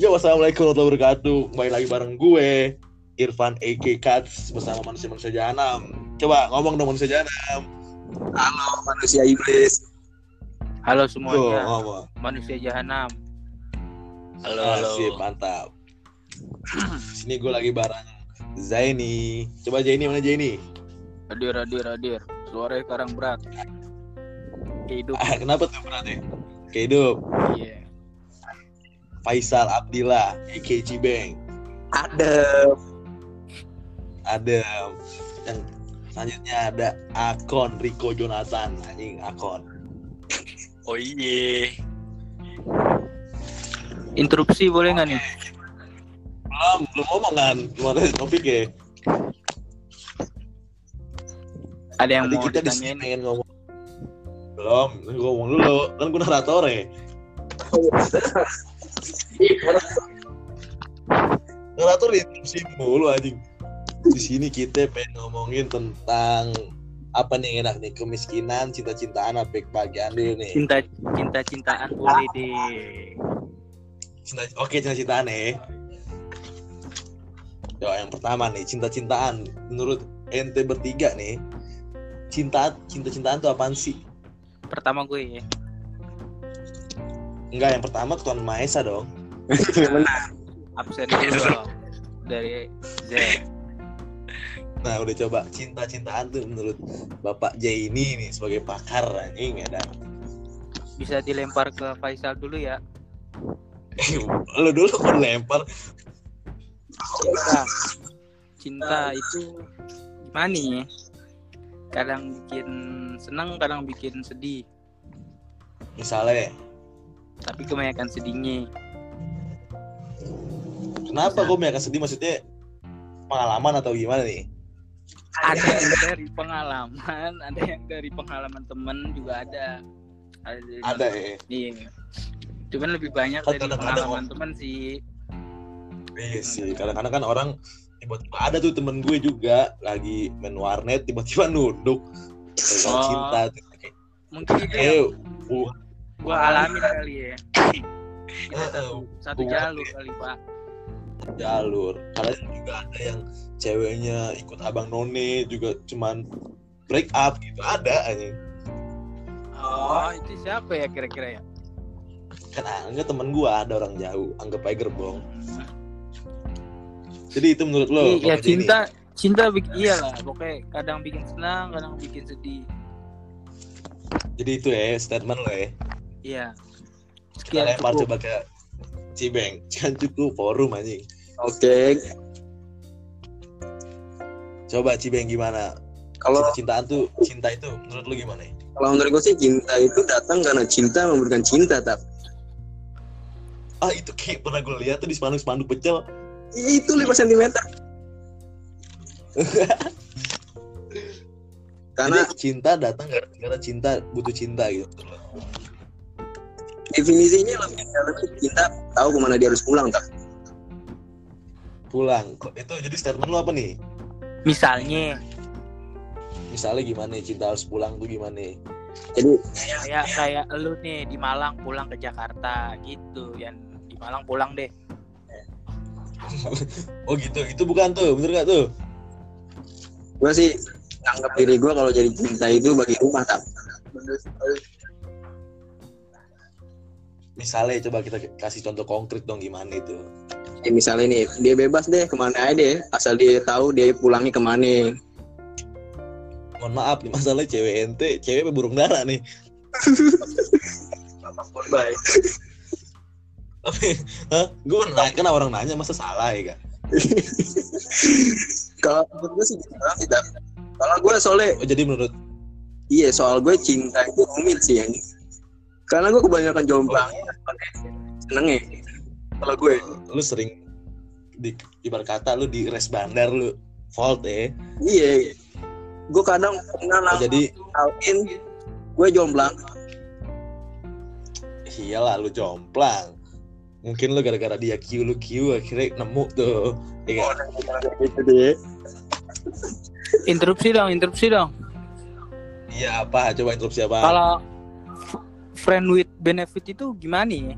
Yo, wassalamualaikum warahmatullahi wabarakatuh. Kembali lagi bareng gue, Irfan AK Cuts bersama manusia-manusia jahanam. Coba ngomong dong manusia jahanam. Halo manusia iblis. Halo Tuh, semuanya, ngomong. manusia jahanam. Halo, Asik, mantap. Sini gue lagi bareng Zaini. Coba Zaini mana Zaini? Hadir, hadir, hadir. Suaranya sekarang berat. Hidup. Ah, kenapa tuh berarti? Kehidup. Iya. Faisal Abdillah, AK Cibeng. Ada. Ada yang selanjutnya ada Akon Rico Jonathan anjing Akon. Oh iya. Interupsi boleh nggak nih? Belum, belum ngomong kan? Gimana topik ya? Ada yang Tadi mau kita ditanyain? pengen ngomong. Belum, ngomong dulu. Kan gue narator ya. Di sini mulu anjing. Di sini kita pengen ngomongin tentang apa nih enak nih kemiskinan, cinta-cintaan, apa kebahagiaan dulu nih. Cinta, cinta, cintaan boleh deh. Cinta, oke cinta-cintaan nih. Yo, yang pertama nih cinta-cintaan menurut ente bertiga nih. Cinta cinta-cintaan tuh apaan sih? Pertama gue ya. Enggak, yang pertama Tuan Maha Esa dong. Benar. Absen dulu dong. Dari Z. Nah, udah coba cinta-cintaan tuh menurut Bapak J ini nih sebagai pakar anjing ya dan. Bisa dilempar ke Faisal dulu ya. Lu dulu kan lempar. Cinta. Cinta itu gimana nih? Kadang bikin senang, kadang bikin sedih. Misalnya, Tapi kebanyakan sedihnya. Kenapa gue akan sedih? Maksudnya pengalaman atau gimana nih? ada yang dari pengalaman ada yang dari pengalaman temen juga ada. Ada dari Ada ya. iya. Cuman lebih banyak Kan dari kadang-kadang pengalaman temen sih. Iya sih, kadang-kadang kan orang tiba-tiba ada tuh temen gue juga lagi main warnet tiba-tiba nunduk. Oh. cinta mungkin itu Eh, yang uh, gua alamin kali ya. Kita uh, satu jalur ya. kali pak jalur. Kadang juga ada yang ceweknya ikut abang none juga cuman break up gitu ada anjing. oh itu siapa ya kira-kira ya Kan anggap temen gue ada orang jauh, anggap aja gerbong. Jadi itu menurut lo? iya Bapak Jenny? cinta cinta bik- iyalah pokoknya kadang bikin senang kadang bikin sedih Jadi itu ya statement lo ya. iya Kita lempar coba ke Cibeng. Kan cukup forum anjing. Oke. Coba Cibeng gimana? Kalau Cinta-cintaan tuh cinta itu menurut lu gimana? ya? kalau menurut gue sih cinta itu datang karena cinta memberikan cinta tak. Ah itu kayak pernah gue lihat tuh di spanduk-spanduk pecel. Itu 5 cm. karena Jadi cinta datang karena cinta butuh cinta gitu. Definisinya lebih lebih cinta tahu ke mana dia harus pulang tak. Pulang. Kok Itu jadi statement lu apa nih? misalnya Misalnya gimana cinta harus pulang tuh gimana? nih? Jadi kayak kayak lu nih di Malang pulang ke Jakarta gitu yang di Malang pulang deh Oh gitu, itu bukan tuh, bener gak tuh? gue sih anggap diri gue kalau jadi cinta itu bagi rumah tak. Misalnya coba kita kasih contoh konkret dong gimana itu. Ya, misalnya nih dia bebas deh ke mana aja deh asal dia tahu dia pulangnya ke mana. Mohon maaf nih masalah cewek ente, cewek burung dara nih. Bye. Tapi, hah? Gue nanya, kan orang nanya masa salah ya kan? Kalau menurut gue sih Tak. Kalau gue soalnya Oh, jadi menurut iya soal gue cinta itu rumit sih yang karena gue kebanyakan jomblang seneng ya kalau gue lu sering di ibarat kata lu di res bandar lu fault ya. iya gue kadang pernah Oh, jadi tahuin gue jomblang iyalah lu jomplang. Mungkin lu gara-gara dia Q lu Q akhirnya nemu tuh. Iya kan? gitu deh interupsi dong interupsi dong Iya apa? Coba interupsi apa? kalau friend with benefit itu gimana ya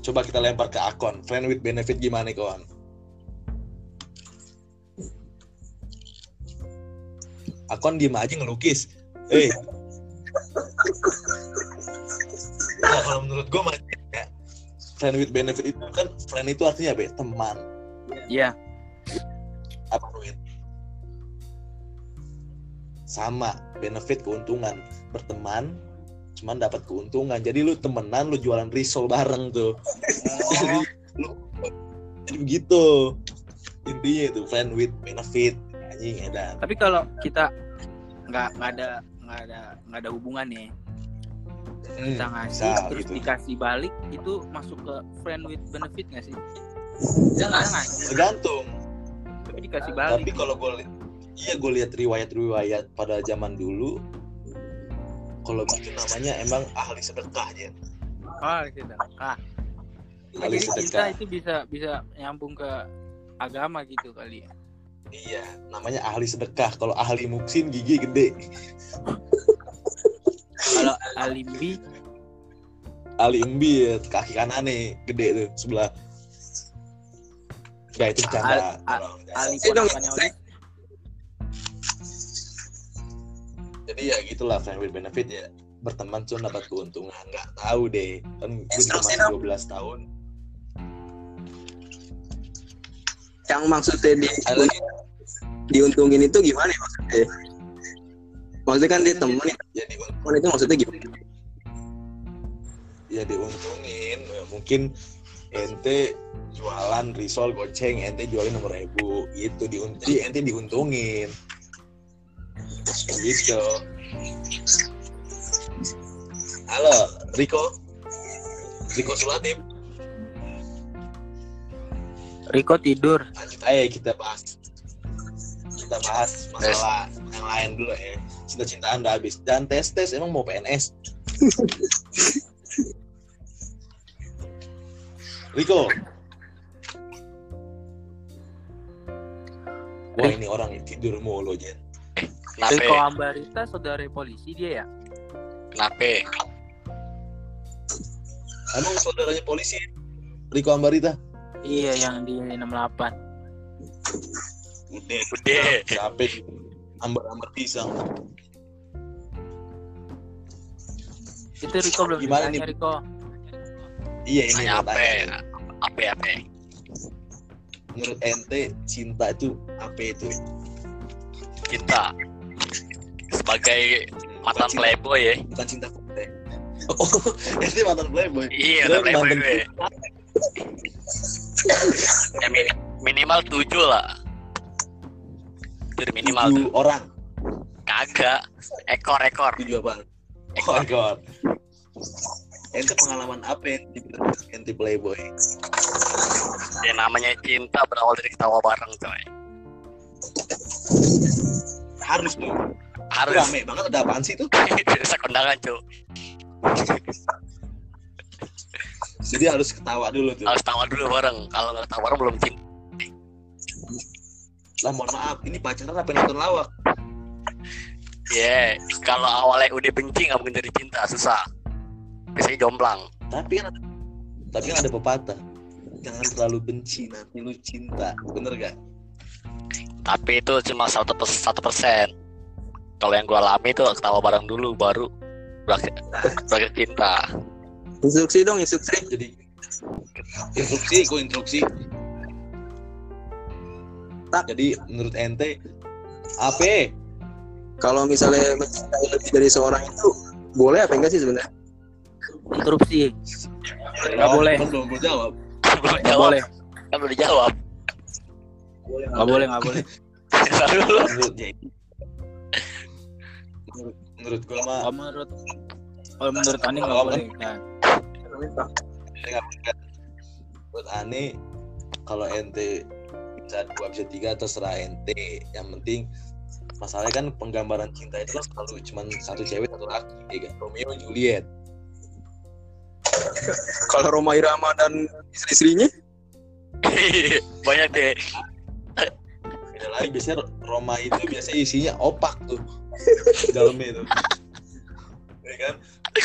coba kita lempar ke akun. Friend with benefit gimana kawan? Akun diem aja ngelukis. Eh. Nah, kalau menurut gue mah ya, friend with benefit itu kan friend itu artinya apa ya? teman. Iya. apa duit sama benefit keuntungan berteman cuman dapat keuntungan jadi lu temenan lu jualan risol bareng tuh jadi lu jadi begitu intinya itu friend with benefit anjing edan Tapi kalau kita nggak nggak ada nggak ada nggak ada hubungan nih, Hmm, kita ngasih bisa, terus gitu. dikasih balik itu masuk ke friend with benefit nggak sih? Jangan. Tergantung Tapi dikasih balik. tapi kalau gue li- iya gue lihat riwayat-riwayat pada zaman dulu. Kalau gitu namanya emang ahli sedekah ya. Nah, ahli jadi kita sedekah. itu bisa bisa nyambung ke agama gitu kali ya. iya namanya ahli sedekah. Kalau ahli muksin gigi gede. Kalau alimbi ahli embi ya, kaki kanan nih gede tuh sebelah. Gak itu bercanda Al- Tolong, jangan. ali jadi ya gitulah friend with benefit ya. Berteman cuma dapat keuntungan. Nggak tahu deh. Kan gue juga masih 12 tahun. Yang maksudnya di, diuntungin itu gimana ya maksudnya? Maksudnya kan dia temen ya, di, temen itu maksudnya gimana? ya diuntungin. Ya, mungkin ente jualan risol goceng ente jualin nomor ribu. Itu diuntung ente diuntungin gitu. Halo Riko. Riko Sulatim Riko tidur. lanjut aja kita bahas. Kita bahas masalah yang lain dulu ya. Cinta-cintaan udah habis. Dan tes tes emang mau PNS Riko. Wah ini orang tidur mulu Jen Riko Kenapa? Ambarita saudara polisi dia ya? Kenapa? emang saudaranya polisi Riko Ambarita Iya yang di 68. udah Udah. capek ambar-ambar pisang Itu Riko belum Gimana ditanya nih? Riko. iya ini Nanya apa? Apa apa? menurut ente cinta itu apa itu Cinta. Sebagai mantan cinta. playboy ya. bukan cinta putih oh ente mantan playboy Iya, mantan playboy gue. Ya mini- minimal tujuh lah. Itu minimal tuh. tujuh orang Kagak. Ekor ekor. tujuh apa oh Ekor. my god ente pengalaman apa yang ente playboy Ya namanya cinta berawal dari ketawa bareng coy. Harus tuh Harus. rame banget ada apaan sih tuh Bisa kondangan cuy. jadi harus ketawa dulu tuh Harus tawa dulu bareng. Kalau nggak tawa bareng belum cinta. lah mohon maaf ini pacaran apa nonton lawak Ya, kalau awalnya udah benci nggak mungkin jadi cinta, susah. Biasanya jomplang. tapi kan ada, tapi kan ada pepatah jangan terlalu benci nanti lu cinta bener gak Tapi itu cuma satu satu persen. Kalau yang gue alami itu ketawa bareng dulu, baru berakhir, berakhir cinta. Instruksi dong, instruksi. jadi instruksi gue instruksi Tak. jadi menurut ente apa Kalau misalnya mencintai lebih dari seorang itu, boleh apa enggak sih sebenarnya? Interupsi. Nggak boleh. Kan belum jawab belum jawab, boleh. kan belum dijawab. Nggak boleh, nggak boleh. Menurut menurut, menurut gue mah Kalau menurut kalau menurut Ani nggak Kalau boleh. Nah, menurut Ani kalau ente bisa dua bisa tiga terserah ente yang penting masalahnya kan penggambaran cinta itu kan selalu cuma satu cewek satu laki ya kan Romeo Juliet Kalau Roma Irama dan istri-istrinya, banyak deh. Beda lagi biasanya Roma itu biasanya isinya opak tuh dalamnya itu ya kan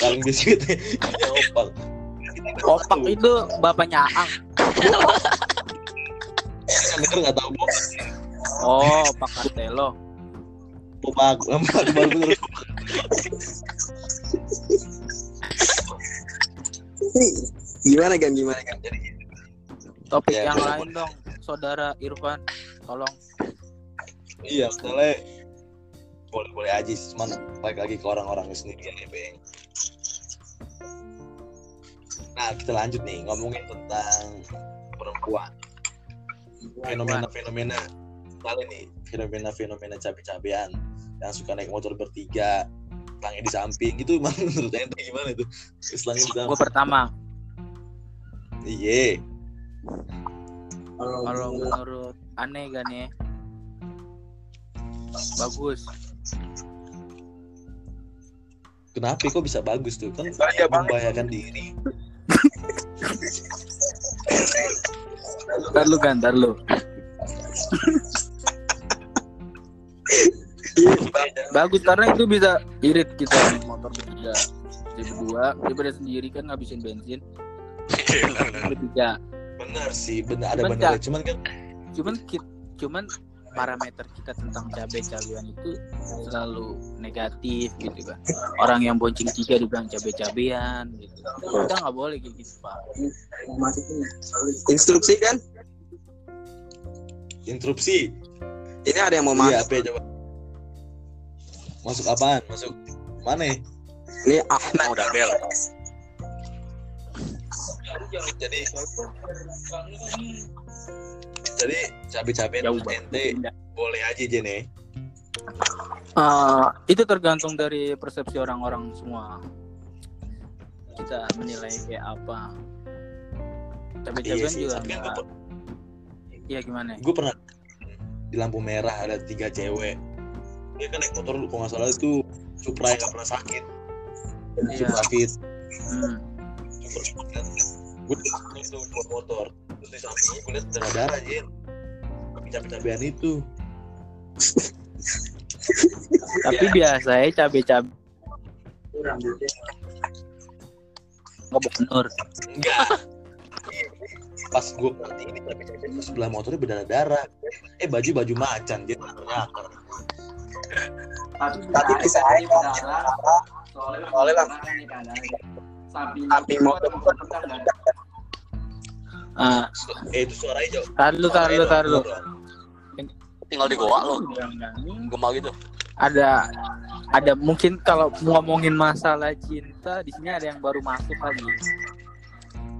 paling di situ isinya opak Opak itu bapaknya Aang. Kan denger nggak tahu Bopak. Oh, Pak Castelo. Bopak, Bopak baru bener. Gimana kan gimana kan? Topik Ya, yang lain dong, saudara Irfan. Tolong. Iya, soalnya boleh-boleh aja sih, cuman balik lagi ke orang-orang sendiri ya, Beng. Nah, kita lanjut nih ngomongin tentang perempuan. Fenomena-fenomena kali nih, fenomena-fenomena cabe-cabean yang suka naik motor bertiga, selangnya di samping gitu emang menurut ente gimana itu? Selangnya di Gue pertama, Iya. Kalau menurut aneh kan ya. Bagus. Kenapa kok bisa bagus tuh? Kan banget. membahayakan diri. Ntar lu kan, ntar lu. Bagus karena itu bisa irit kita naik motor bertiga. Jadi berdua, daripada sendiri kan ngabisin bensin. Bertiga. Benar sih, benar ada benar. Cuman kan Cuman cuman parameter kita tentang cabe-cabean itu selalu negatif gitu kan. Orang yang bonceng tiga dibilang cabe-cabean gitu. Kita nggak boleh kayak gitu pak. Instruksi kan? interupsi. Ini ada yang mau Iya, masuk. apa ya, coba? Masuk apaan? Masuk mana? Ini Ahmad. udah bel Jadi jadi banget. ente boleh aja Jene. Eh, itu tergantung dari persepsi orang-orang semua. Kita menilai kayak apa. Cabe-cabean Iya sih, juga tapi kan nggak. gue Iya gimana? gue pernah di lampu merah ada tiga cewek. Dia kan naik motor kalau nggak salah itu Supra yang nggak pernah sakit. Iya. Supra Fit. Hmm. Gue itu buat motor. Terus di sampingnya gue liat darah-darah aja. Tapi cabe-cabean itu. Tapi biasanya cabe-cabe ngebok nur. Enggak. Pas gue perhatiin ini cabe-cabean itu sebelah motornya berdarah-darah. Eh baju baju macan dia ternyata. Tapi bisa aja. Soalnya lah. Samping motor. Ah, Eh itu suaranya jauh. tar lu, tar lu, tar lu. tinggal di goa lo gemau gitu. Ada ada mungkin kalau ngomongin masalah cinta di sini ada yang baru masuk lagi.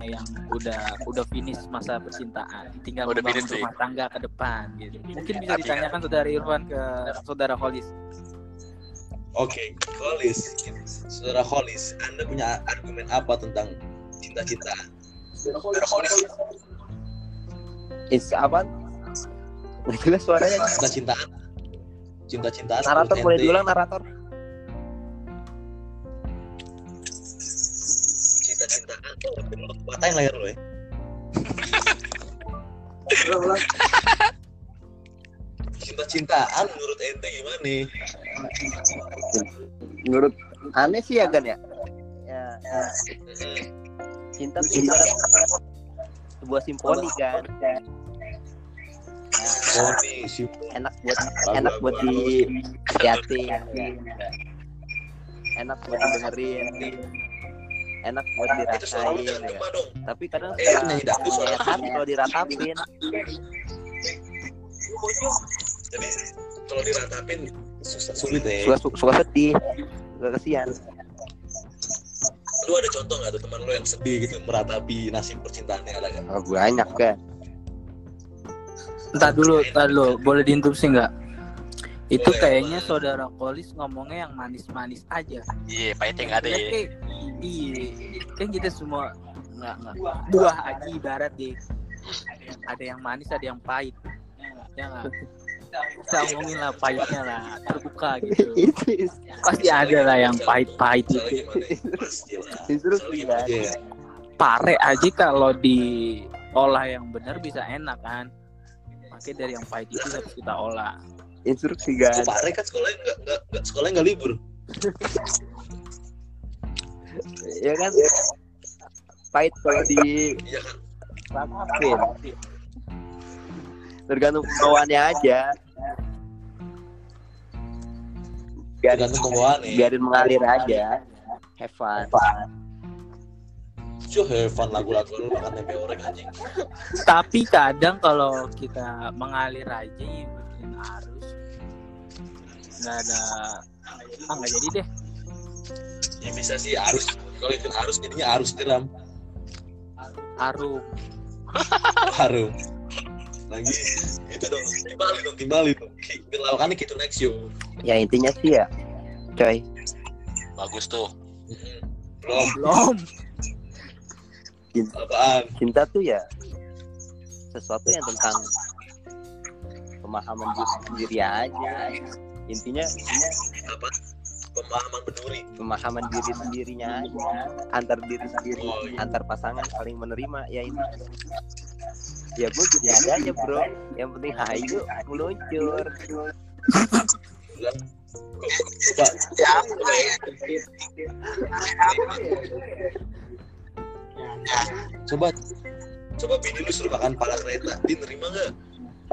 Yang udah udah finish masa percintaan. Tinggal Udah membangun rumah tangga ke depan gitu. Mungkin bisa ditanyakan saudara Irfan ke saudara Holis Oke, Kholis, saudara Kholis, Anda punya argumen apa tentang cinta-cintaan? Saudara Kholis, Is apa? Jelas suaranya. cinta-cintaan, cinta-cintaan. Narator boleh diulang narator. Cinta-cintaan, patahin layar lo ya. Cinta-cintaan menurut ente gimana nih? Menurut aneh sih ya kan ya. Ya, ya. cinta tuh ibarat sebuah simfoni kan. Oh nih, si Enak buat enak buat di liatin. Enak buat didengerin. Enak buat dirasain. ya. Tapi kadang Eh, suka hati kalau diratapin. Jadi kalau diratapin susah sulit ya. Suka suka, sedih. Suka kesian. Lu ada contoh nggak tuh teman lu yang sedih gitu meratapi nasib percintaannya ada nggak? Oh, banyak kan. Entar dulu, entar dulu. Boleh diinterupsi nggak? Itu Boleh, kayaknya boleh. saudara Kolis ngomongnya yang manis-manis aja. iya pahitnya nggak ada Ya, ya iya, kan kita semua nggak nggak buah aja ibarat deh. Ada yang manis, ada yang pahit. Ya nggak? Kita omongin lah pahitnya lah, terbuka gitu. Itu Pasti ada lah yang pahit-pahit gitu. gimana ya? Pasti lah. instruksi Soalnya kan. gimana aja ya? Pare aja kalau diolah yang benar bisa enak kan. Makanya dari yang pahit itu harus kita olah. Instruksi kan. Pare kan sekolahnya nggak nggak sekolahnya nggak libur. Ya kan. pahit kalau di Iya kan? Tergantung pembawaannya aja. Biarin, nih. biarin mengalir aja. Have fun. Cuh, have fun lagu-lagu lu makan tempe orek anjing. Tapi kadang kalau kita mengalir aja ngikutin arus nggak ada ah nggak jadi deh Ya bisa sih arus. Kalau ikut arus jadinya arus tiram. arum Harum. Lagi itu dong, timbali dong, timbali dong. Lawakannya gitu next yo. Ya intinya sih ya, coy. Bagus tuh. Belum, belum apaan? Cinta tuh ya sesuatu yang tentang pemahaman diri sendiri aja. Intinya, intinya Apa? Pemahaman berduri. pemahaman diri sendirinya aja. Antar diri sendiri, Oh, iya. antar pasangan saling menerima. Ya ini. Ya gue jadi ada aja bro. Yang penting hayu meluncur. Coba, coba ya. Coba, coba bini lu suruh makan pala kereta, dia nerima nggak?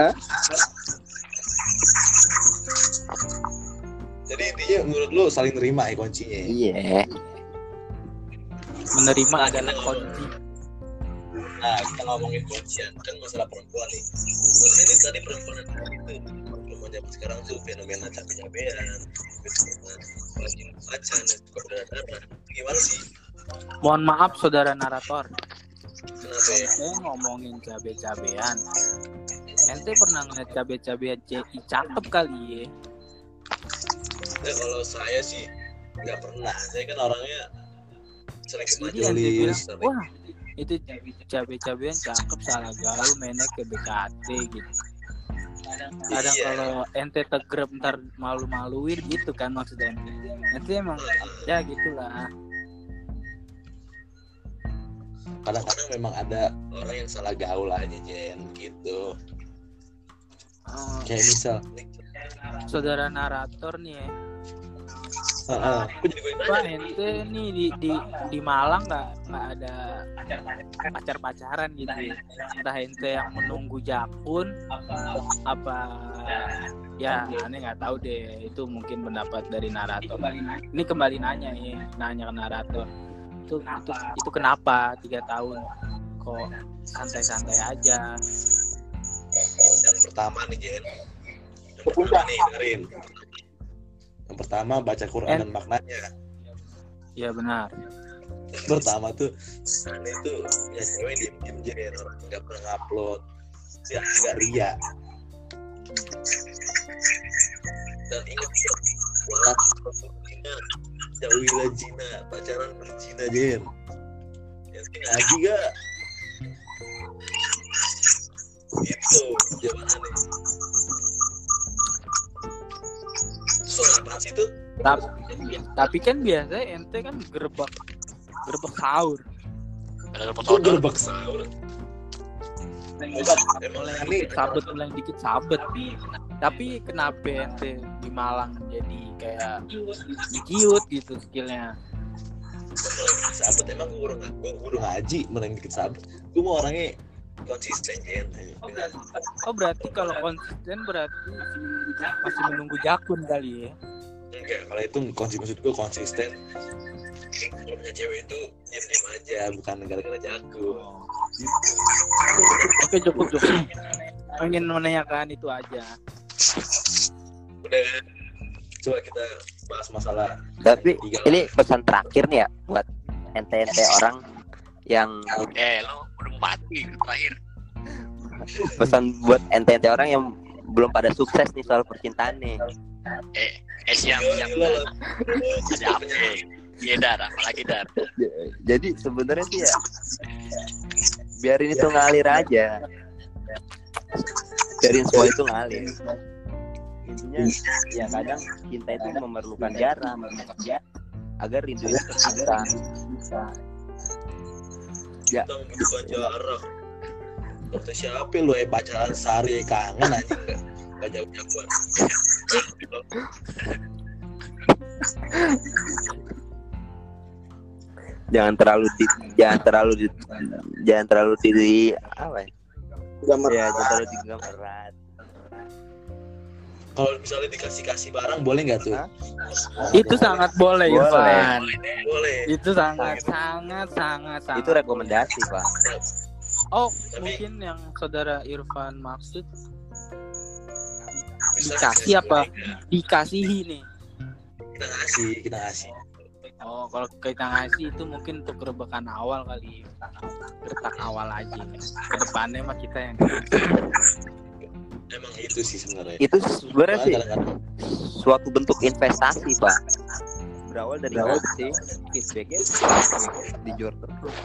Hah? Jadi intinya menurut lu saling nerima ya kuncinya. ya? Iya. menerima adalah kunci Nah, kita ngomongin kuncian kan masalah perempuan nih. Menurut ini tadi perempuan itu perempuan zaman sekarang tuh fenomena fenomena rajin baca dan berdarah. Gimana sih? mohon maaf saudara narator Kenapa ya? saya ngomongin cabe-cabean ente pernah ngeliat cabe-cabean CI cakep kali ya Ya, kalau saya sih nggak pernah. Saya kan orangnya sering bilang wah itu cabe-cabean cakep salah gaul mainnya ke BKT gitu. Kadang Iya. kalau ente tegrep ntar malu-maluin gitu kan maksudnya ente. Emang ya gitulah. Kadang-kadang memang ada orang yang salah gaul aja Jen gitu. Eh, Kayak misal, saudara narator nih ya Heeh. Aku jadi gue Pak nanya. ente nih di di di Malang nggak nggak ada pacar pacaran gitu ya? entah ente yang menunggu jakun apa ya aneh nggak tahu deh itu mungkin pendapat dari narator ini kembali nanya ya nanya ke narator itu itu itu kenapa tiga tahun kok santai-santai aja Yang pertama nih Jen. Yang pertama nih dengerin. Yang pertama baca Quran En- dan maknanya. ya benar pertama tuh aneh tuh ya cewek diem diem Jen orang nggak pernah ngupload. Ya nggak ria. Dan ingat Walat Rasulina Jauhilah Jina Pacaran berzina Jen Yang ngaji gak? Gitu jawabannya Suara apa sih tuh? tapi tapi kan biasanya ente kan gerbak gerbak sahur. Gerbak sahur? Mulai ini dikit sabet mulai dikit sabet. Tapi kenapa ente di Malang jadi kayak kiut gitu skillnya? Sahabat emang gue guru gue guru ngaji menang dikit sahabat gue mau orangnya konsisten Jen oh berarti kalau konsisten berarti masih menunggu jakun kali ya? Enggak kalau itu konsisten maksud gue konsisten. Kalau punya cewek itu diam diam aja bukan gara-gara jago oke cukup cukup. Ingin menanyakan itu aja. Udah. Coba kita bahas masalah Tapi ini pesan terakhir nih ya buat ente-ente orang yang Eh, lo mau mati terakhir. pesan buat ente-ente orang yang belum pada sukses nih soal percintaan nih. Eh, eh siap siap. Ada apa? Iya dar, apalagi dar. Jadi sebenarnya sih ya biarin itu ngalir aja. Biarin semua itu ngalir. Intinya ya kadang cinta itu memerlukan jarak, memerlukan jarak agar rindu itu tercipta. Kita membutuhkan jarak Kata siapa lu eh pacaran sehari kangen aja enggak jauh jauhan jangan terlalu di, jangan terlalu di, jangan terlalu di apa ya? Gambar. Ya, jangan terlalu digambar erat. Kalau misalnya dikasih kasih barang boleh nggak tuh? Itu sangat boleh, Boleh. Irfan. boleh. Itu sangat sangat sangat sangat. Itu rekomendasi, Pak. Oh, Tapi- mungkin yang saudara Irfan maksud dikasih apa? Dikasihi nih. Kita ngasih, kita ngasih. Oh, kalau kita ngasih itu mungkin untuk rebekan awal kali. Gertak awal aja. Ke depannya mah kita yang Emang itu sih sebenarnya. Itu sebenarnya sih suatu bentuk investasi, Pak. Berawal dari ngasih, feedbacknya dijual terus.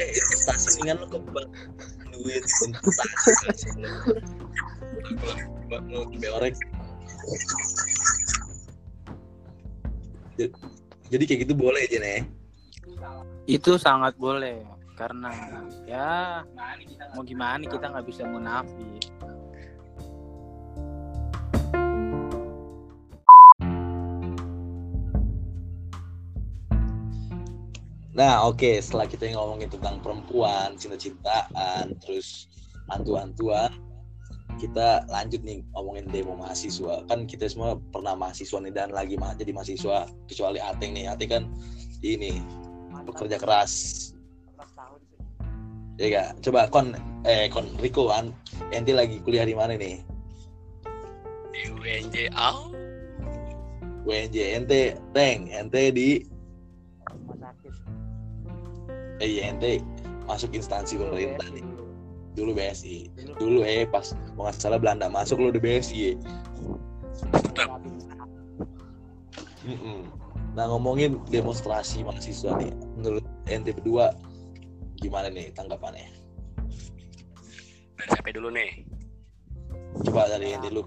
eh investasi dengan lo kebang duit investasi buat mau beorek Jadi- jadi kayak gitu boleh aja nih itu sangat boleh karena ya mau gimana kita nggak bisa munafik Nah, oke, setelah kita ngomongin tentang perempuan, cinta-cintaan, terus antu-antuan, kita lanjut nih ngomongin demo mahasiswa. Kan kita semua pernah mahasiswa nih dan lagi jadi mahasiswa, kecuali Ateng nih. Ateng kan ini pekerja keras. Ya gak? Coba kon eh kon Riko kan ente lagi kuliah di mana nih? di UNJ au WNJ ente Teng, ente di eh iya, ente masuk instansi pemerintah nih. Dulu BSI. Dulu eh pas mau nggak salah Belanda masuk lo di BSI. Nah ngomongin demonstrasi mahasiswa nih, menurut ente berdua gimana nih tanggapannya? dari siapa dulu nih Coba dari ente lu.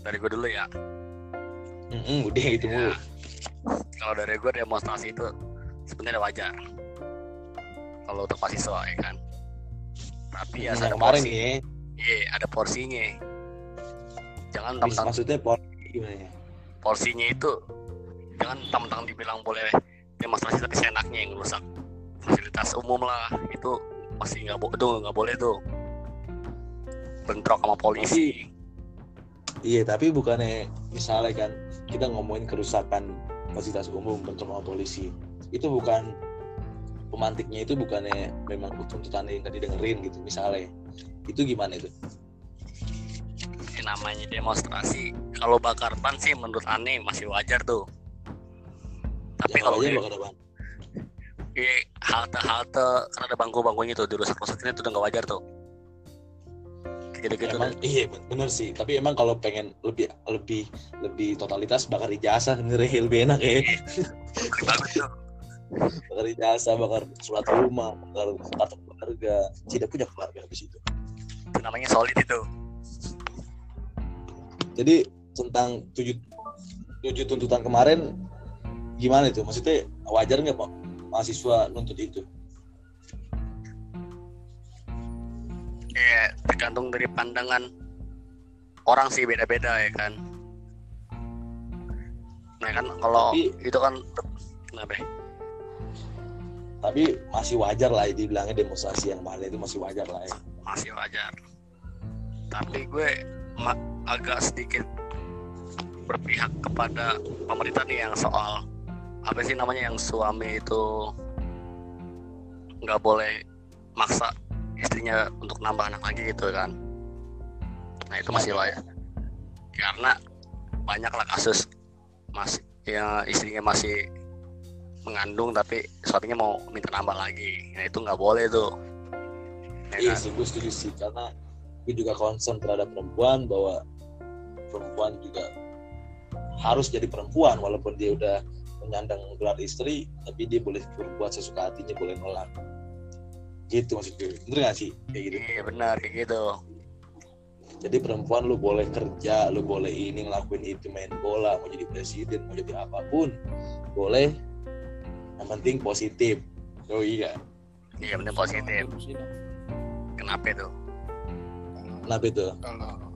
dari gue dulu ya Mm-mm, udah gitu Ya. kalau dari gue demonstrasi itu sebenarnya wajar kalau untuk mahasiswa ya kan tapi ya Nah, ada kemarin porsi nih, ya, iya ada porsinya jangan tentang maksudnya por gimana ya? porsinya itu jangan tentang dibilang boleh demonstrasi tapi seenaknya yang rusak fasilitas umum lah itu masih nggak boleh tuh nggak boleh tuh bentrok sama polisi Iya, tapi bukannya misalnya kan kita ngomongin kerusakan fasilitas umum bersama polisi. Itu bukan pemantiknya itu bukannya memang tuntutannya yang tadi dengerin gitu misalnya. Itu gimana itu? Ini namanya demonstrasi kalau bakar ban sih menurut aneh masih wajar tuh tapi Yang kalau di apa? di halte-halte kan ada bangku-bangkunya tuh dirusak-rusaknya itu udah nggak wajar tuh gitu-gitu Emang iya bener sih, tapi emang kalau pengen lebih lebih lebih totalitas bakar ijazah sebenarnya lebih enak ya. Bakar ijazah, bakar surat rumah, bakar kartu keluarga. Tidak punya keluarga di situ. itu namanya solid itu Jadi tentang tujuh tujuh tuntutan kemarin gimana itu? Maksudnya wajar nggak pak mahasiswa nuntut itu? ya tergantung dari pandangan orang sih beda-beda ya kan nah kan kalau Tapi- itu kan kenapa ya? Tapi masih wajar lah ya, dibilangnya demonstrasi yang mana itu masih wajar lah ya. masih wajar tapi gue agak sedikit berpihak kepada pemerintah nih yang soal apa sih namanya yang suami itu nggak boleh maksa istrinya untuk nambah anak lagi gitu kan? Nah itu masih lah ya karena banyaklah kasus masih ya istrinya masih mengandung tapi suaminya mau minta nambah lagi. Nah itu nggak boleh tuh. Ya Iya kan? sih, gue setuju sih. Karena gue juga concern terhadap perempuan bahwa perempuan juga harus jadi perempuan walaupun dia udah menyandang gelar istri, tapi dia boleh berbuat sesuka hatinya, boleh nolak. Gitu maksud gue. Bener gak sih? Kayak gitu. Iya benar kayak gitu. Jadi perempuan lu boleh kerja, lu boleh ini ngelakuin itu main bola, mau jadi presiden, mau jadi apa pun, boleh. Yang penting positif. Oh iya. Iya benar positif. Kenapa itu? Kenapa itu? kalau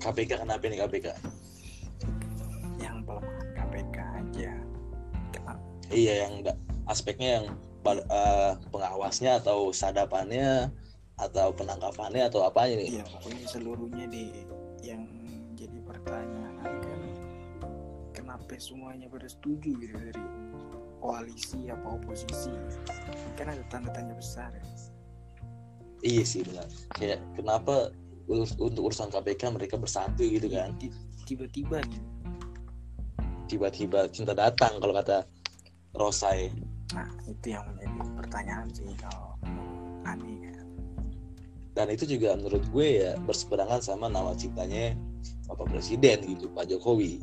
KPK kenapa nih KPK yang pelemahan KPK aja. Kenapa? Iya yang enggak aspeknya yang eh, pengawasnya atau sadapannya atau penangkapannya atau apanya nih? Iya pokoknya seluruhnya di yang jadi pertanyaan kan kenapa semuanya pada setuju gitu dari koalisi apa oposisi? Kan ada tanda tanya besar ya. iya sih benar. Kayak kenapa untuk urusan KPK mereka bersatu gitu kan. Ti- tiba-tiba nih tiba-tiba cinta datang kalau kata Rosai. Nah itu yang menjadi pertanyaan sih kalau aneh kan dan itu juga menurut gue ya berseberangan sama nawacitanya Bapak Presiden gitu Pak Jokowi.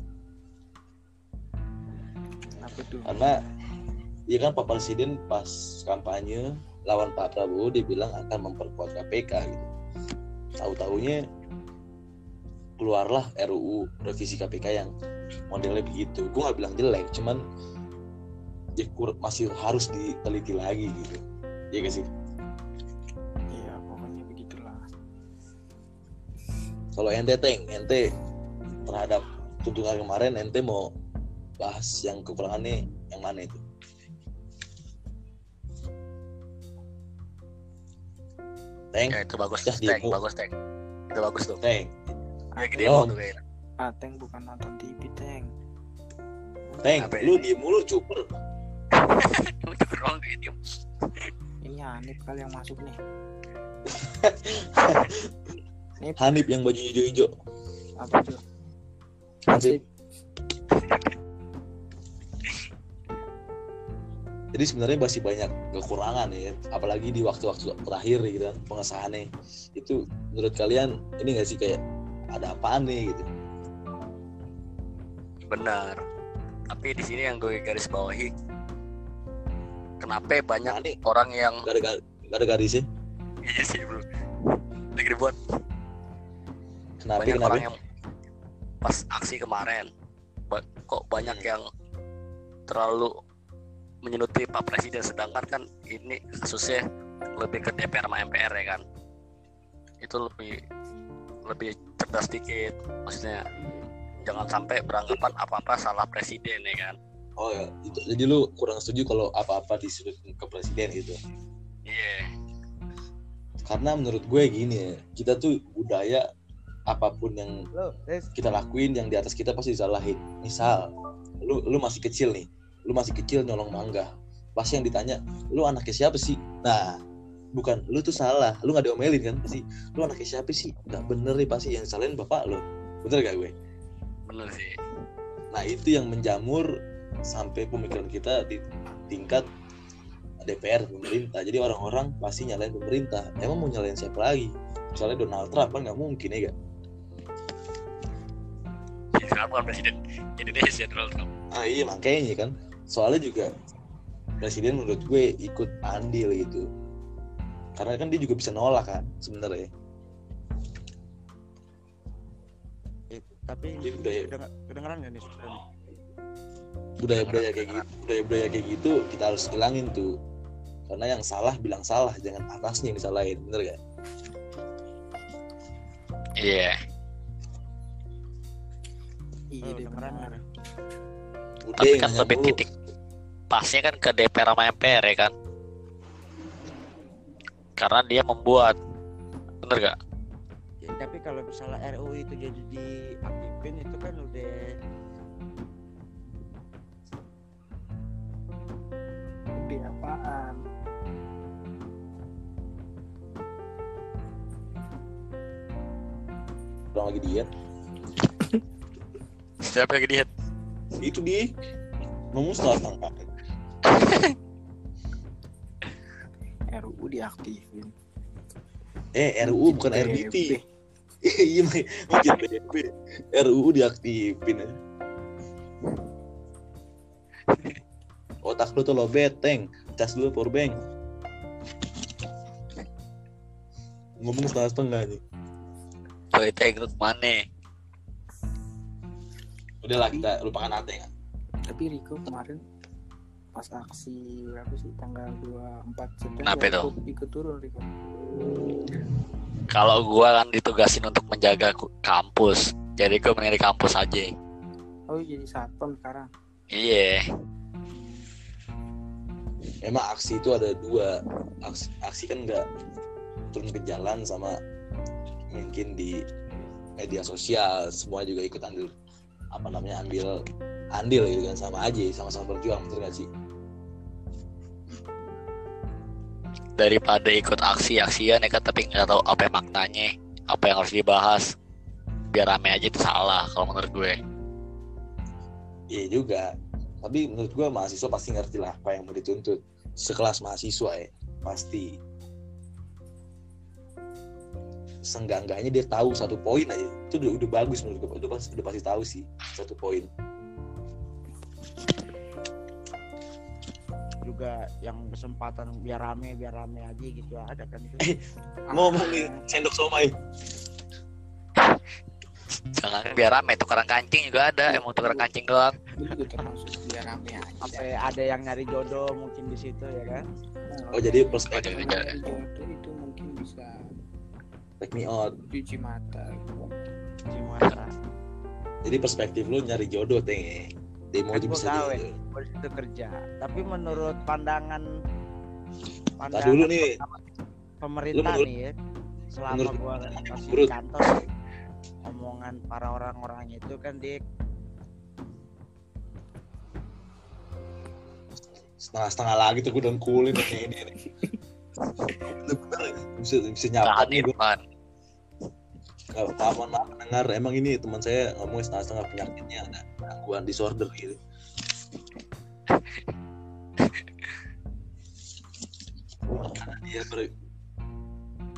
Kenapa tuh? Karena ya kan Pak Presiden pas kampanye lawan Pak Prabowo dia bilang akan memperkuat KPK gitu tahu-taunya keluarlah RUU revisi KPK yang modelnya begitu. Gue nggak bilang jelek cuman ya kur- masih harus diteliti lagi gitu. Iya gak sih? Iya pokoknya begitulah. Kalau ente teng ente terhadap tuntutan kemarin ente mau bahas yang kekurangannya yang mana itu teng ya itu bagus. Ya, tuh Teng. demo. bagus Teng. itu bagus tuh. Teng ya gede tuh kayaknya. Ah Teng bukan nonton TV Teng teng Apa lu ini? diem mulu cuper udah doang kayak diem. Ini Hanif kali yang masuk nih. Hanif. Yang baju hijau-hijau. Apa tuh? Hanif jadi sebenarnya masih banyak kekurangan ya apalagi di waktu-waktu terakhir gitu kan pengesahannya. Itu menurut kalian ini gak sih kayak ada apaan nih gitu? Benar. Tapi di sini yang gue garis bawahi kenapa banyak Nah, nih. orang yang gak ada gak ada garisnya iya sih bro. Lagi dibuat kenapa banyak kenapa? orang yang pas aksi kemarin kok banyak Hmm. yang terlalu menyeluti Pak Presiden sedangkan kan ini kasusnya lebih ke DPR sama MPR ya kan? Itu lebih lebih cerdas dikit. Maksudnya jangan sampai beranggapan apa-apa salah presiden ya kan? Oh ya itu, jadi lu kurang setuju kalau apa-apa disuruh ke presiden gitu? Iya. Karena menurut gue gini ya kita tuh budaya apa pun yang kita lakuin yang di atas kita pasti disalahin. Misal lu lu masih kecil nih lu masih kecil nyolong mangga. Pasti yang ditanya lu anaknya siapa sih? Nah bukan lu tuh salah lu nggak diomelin kan? Pasti lu anaknya siapa sih? Nggak bener nih pasti yang salahin bapak lo bener gak gue? Bener sih. Nah itu yang menjamur sampai pemikiran kita di tingkat DPR pemerintah. Jadi orang-orang pasti nyalain pemerintah. Emang mau nyalain siapa lagi? Misalnya Donald Trump kan nggak mungkin ya gak sekarang bukan presiden Indonesia Donald Trump. Ah iya makanya kan soalnya juga presiden menurut gue ikut andil gitu. Karena kan dia juga bisa nolak kan sebenarnya. Eh, tapi Jadi budaya- kedenger- kedengeran gak nih suara nih? budaya-budaya kayak gitu budaya-budaya kayak gitu kita harus hilangin tuh. Karena yang salah bilang salah jangan atasnya yang disalahin bener gak iya. Iya Oh, kedengeran tapi kan lebih titik pasnya kan ke DPR sama MPR ya kan? Karena dia membuat. Bener gak Ya, tapi kalau misalnya RUU itu jadi diaktifin itu kan udah Udah apaan? Orang lagi diet siapa yang diet itu di ngomong setelah tangkap RUU diaktifin. Eh RUU bukan. RBT iya PDP RUU diaktifin ya. otak lu tuh lobet teng. Cas dulu powerbank ngomong setengah setengah nih Coy teng lu ke mana? Udahlah kita lupakan Ate ya tapi Riko kemarin pas aksi berapa sih tanggal 24 September Kenapa itu? ikut, ikut turun Riko Kalau gua kan ditugasin untuk menjaga kampus. Jadi gua mending di kampus aja. oh jadi satpam sekarang Iya. emang aksi itu ada dua aksi, aksi kan nggak turun ke jalan sama mungkin di media sosial semua juga ikut andil apa namanya ambil andil gitu kan sama aja sama-sama berjuang betul gak sih Daripada ikut aksi-aksian ya kan? Tapi nggak tahu apa yang maknanya, apa yang harus dibahas. Biar rame aja itu salah kalau menurut gue. iya juga. Tapi menurut gua mahasiswa pasti ngerti lah apa yang mau dituntut. Sekelas mahasiswa ya pasti. Senggangganya dia tahu satu poin aja. Itu udah, udah bagus menurut gua itu pasti udah pasti tahu sih satu poin juga yang kesempatan biar rame biar rame aja gitu ada kan itu. Ngomong nih sendok somai. Jangan biar rame tukeran kancing juga ada, emang tukeran kancing doang. biar rame aja sampai ada yang nyari jodoh mungkin di situ ya kan? Oh jadi perspektif Ada- Kalau dari jodoh itu mungkin bisa take me out. Cuci mata. Cimata jadi perspektif lu nyari jodoh teng demo Kan itu bisa gawe. di situ kerja. Tapi menurut pandangan Ntar dulu nih. pemerintah menurut- nih ya selama menurut- gua masih di menurut- kantor omongan para orang-orang itu kan dia setengah-setengah lagi tuh gue udah kulin kayak ini bisa bisa nyapa nih gue Kalau mohon maaf dengar emang ini teman saya ngomongnya setengah-setengah penyakitnya ada gangguan disorder gitu. Karena dia ber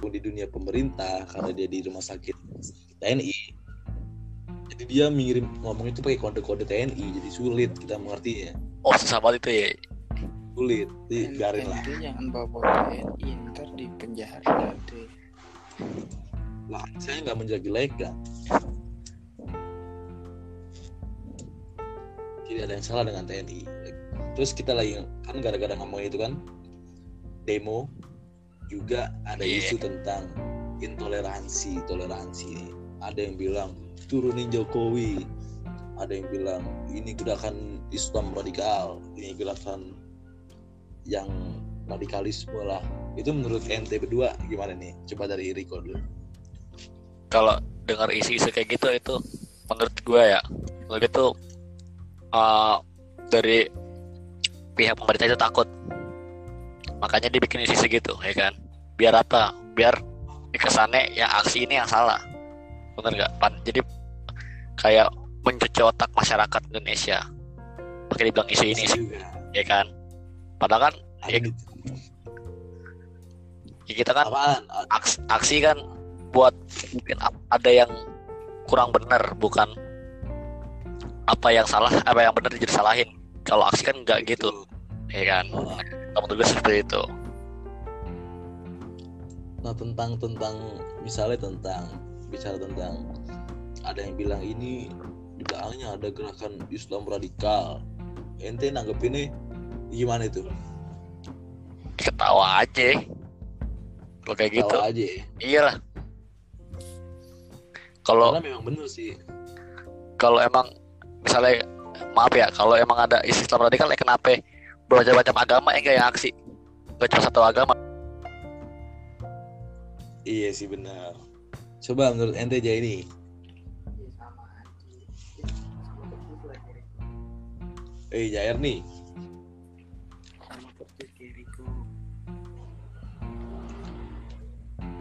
di dunia pemerintah karena dia di rumah sakit TNI jadi dia mengirim ngomong itu pakai kode-kode TNI jadi sulit kita mengertinya Oh susah banget itu ya. sulit jadi biarin lah jangan bawa TNI ntar di penjara lah saya nggak menjelek-jelekan tidak ada yang salah dengan TNI terus kita lagi kan gara-gara ngomong itu kan demo juga ada Iya. isu tentang intoleransi toleransi. Ada yang bilang turunin Jokowi. Ada yang bilang ini gerakan Islam radikal ini gerakan yang radikalisme lah. Itu menurut ente berdua gimana nih? Coba dari Riko dulu Kalau dengar isu-isu kayak gitu itu menurut gue ya, menurut itu uh, dari pihak pemerintah itu takut. Makanya dibikin isu gitu, ya kan? Biar apa? Biar dikesannya ya aksi ini yang salah. Bener nggak? Pan? Jadi kayak mencuci otak masyarakat Indonesia. Pakai dibilang isu ini sih, ya kan? Padahal kan Ya, ya kita kan apaan aksi, aksi kan buat mungkin ada yang kurang benar bukan apa yang salah apa yang benar jadi salahin. Kalau aksi kan nggak gitu ya kan? Menurut gue seperti itu. Nah tentang tentang misalnya tentang bicara tentang ada yang bilang ini di belakangnya ada gerakan Islam radikal. Ente nanggepinnya gimana itu? Ketawa aja. Kalau kayak gitu. Tahu aja. Ya. iyalah kalau memang bener sih. kalau emang misalnya maaf ya kalau emang ada Islam radikal ya kenapa bermacam-macam agama yang kayak aksi? Gak cuma satu agama. Iya sih benar. Coba menurut ente aja ini. Sama eh Jair nih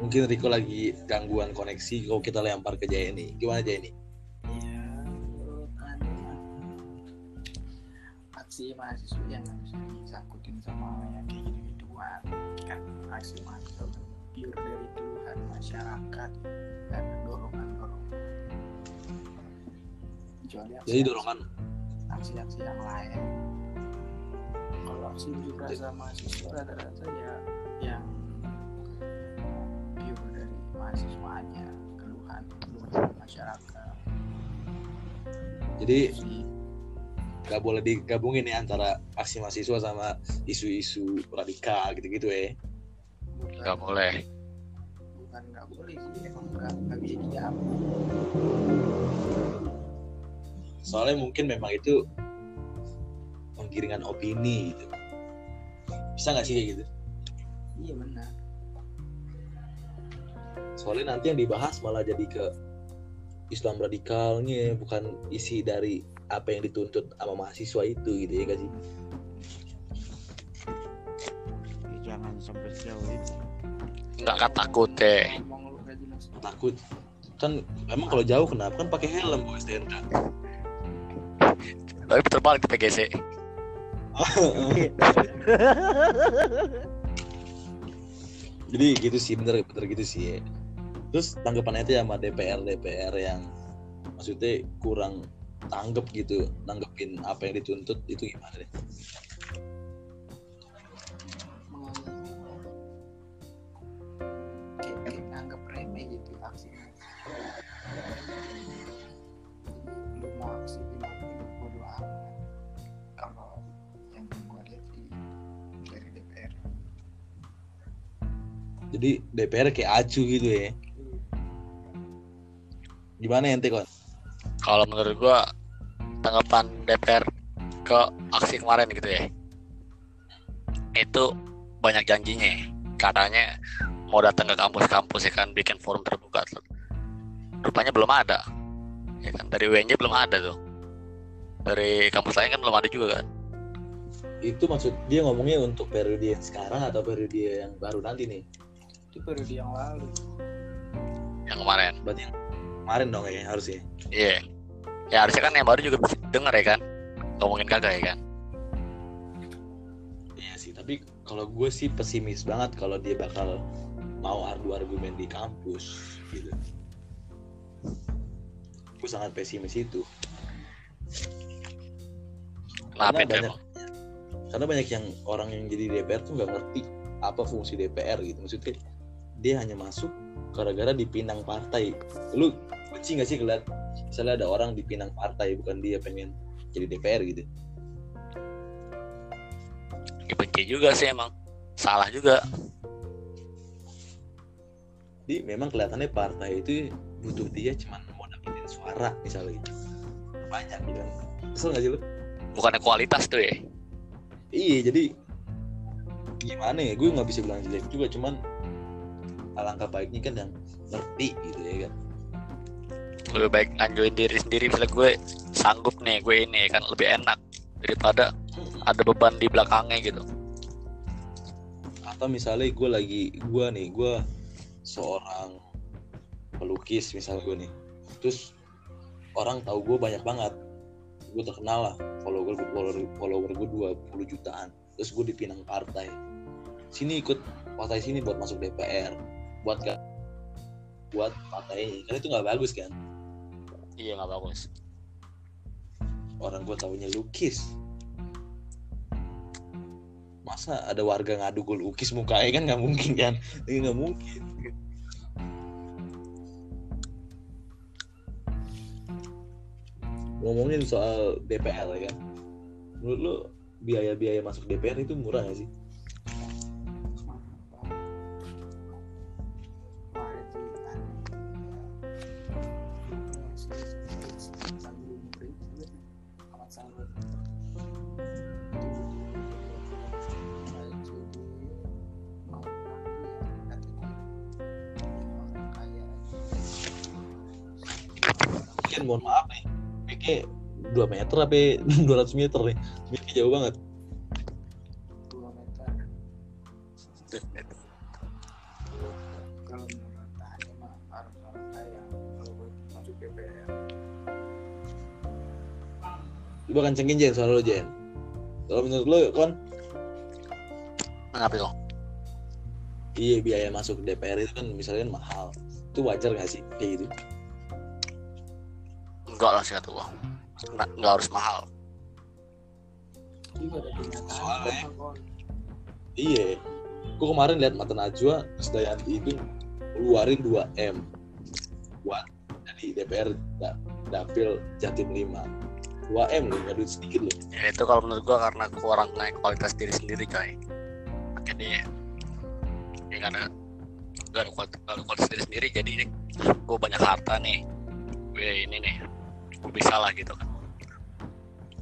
mungkin Riko lagi gangguan koneksi kalau kita lempar ke Jaya nih. Gimana ya. Anu mah, aksi mahasiswa yang bisa disangkutin sama yang kayak gitu gituan kan aksi mahasiswa kan pure dari keluhan masyarakat dan dorongan dorongan kecuali aksi jadi dorongan? aksi-aksi yang lain. Kalau aksi unjuk rasa mahasiswa rata-rata ya mahasiswanya keluhan keluhan masyarakat. Jadi nggak boleh digabungin nih antara aksi mahasiswa sama isu-isu radikal gitu-gitu ya Bukan- nggak boleh. Bukan nggak boleh sih emang nggak nggak bisa dijawab. Soalnya mungkin memang itu penggiringan opini gitu. Bisa nggak sih kayak gitu? Iya benar soalnya nanti yang dibahas malah jadi ke Islam radikalnya bukan isi dari apa yang dituntut sama mahasiswa itu gitu ya gak sih? Ya, jangan sampai sejauh itu nggak kan takut deh ngomong lu gak jelas takut. Kan emang kalau jauh kenapa? Kan pakai helm bu STNK tapi terbalik di PGC jadi gitu sih bener bener gitu sih ya. Terus tanggapannya itu sama DPR DPR yang maksudnya kurang tanggap gitu nanggepin apa yang dituntut itu gimana deh? Kayak kayak nganggap remeh gitu aksinya jadi lu mau aksi gimana bodo amat. Kalau yang gua lihat sih dari DPR jadi DPR kayak acu gitu ya gimana ente kon kalau menurut gua tanggapan DPR ke aksi kemarin gitu ya itu banyak janjinya. Katanya mau datang ke kampus-kampus ya kan bikin forum terbuka. Rupanya belum ada. Ya kan dari UNJ belum ada tuh. Dari kampus lain kan belum ada juga kan. Itu maksud dia ngomongnya untuk periode yang sekarang atau periode yang baru nanti nih? Itu periode yang lalu. Yang kemarin. Berarti yang kemarin dong ya harusnya iya ya harusnya kan yang baru juga bisa denger ya kan ngomongin kagak ya kan Iya sih, tapi kalau gue sih pesimis banget kalau dia bakal mau adu argumen di kampus gitu. Gue sangat pesimis itu. kenapa Karena banyak- emang Karena banyak yang orang yang jadi DPR tuh nggak ngerti apa fungsi DPR gitu. Maksudnya dia hanya masuk gara-gara dipinang partai. Lu benci nggak sih ngeliat misalnya ada orang dipinang partai bukan dia pengen jadi DPR gitu. Ya, benci juga sih emang salah juga Jadi memang kelihatannya partai itu butuh dia cuman mau dapetin suara misalnya gitu. Banyak gitu. Kesel nggak sih lu? bukannya kualitas tuh ya Iya jadi gimana ya gue nggak bisa bilang jelek juga cuman alangkah baiknya kan yang ngerti gitu ya kan lebih baik anjurin diri sendiri. Misalnya gue sanggup nih gue ini kan lebih enak daripada ada beban di belakangnya gitu. Atau misalnya gue lagi gue nih gue seorang pelukis misalnya gue nih. Terus orang tahu gue banyak banget. Gue terkenal lah follower follower follower gue 20 jutaan. Terus gue dipinang partai. Sini ikut partai sini buat masuk DPR buat gak buat partainya kan itu nggak bagus kan iya nggak bagus. Orang gue taunya lukis. Masa ada warga ngadu gue lukis mukanya? Kan nggak mungkin kan ini nggak mungkin. Ngomongin soal DPR ya kan. Menurut lu biaya-biaya masuk DPR itu murah gak sih 2 meter apa 200 meter nih. Miknya jauh banget. Dua meter. Kalau menurut tanya mah harus orang kaya kalau buat masuk DPR coba kencengin Jen suara lo Jen. Kalau menurut lo kon? Kenapa tuh iya biaya masuk DPR itu kan misalnya mahal. Itu wajar gak sih kayak gitu? Enggak lah sih kata gua nggak, nggak harus mahal. Soalnya- apa, Kon? iya. Gua kemarin lihat mata Najwa Sedayanti itu keluarin 2 m. Buat jadi DPR da- dapil Jatim 5 2 m loh nggak duit sedikit loh. Ya itu kalau menurut gua karena kurang naik kualitas diri sendiri coy. Makanya ya karena gak ada kualitas, gak ada kualitas diri sendiri jadi gue banyak harta nih. Gue ini nih gue bisa lah gitu kan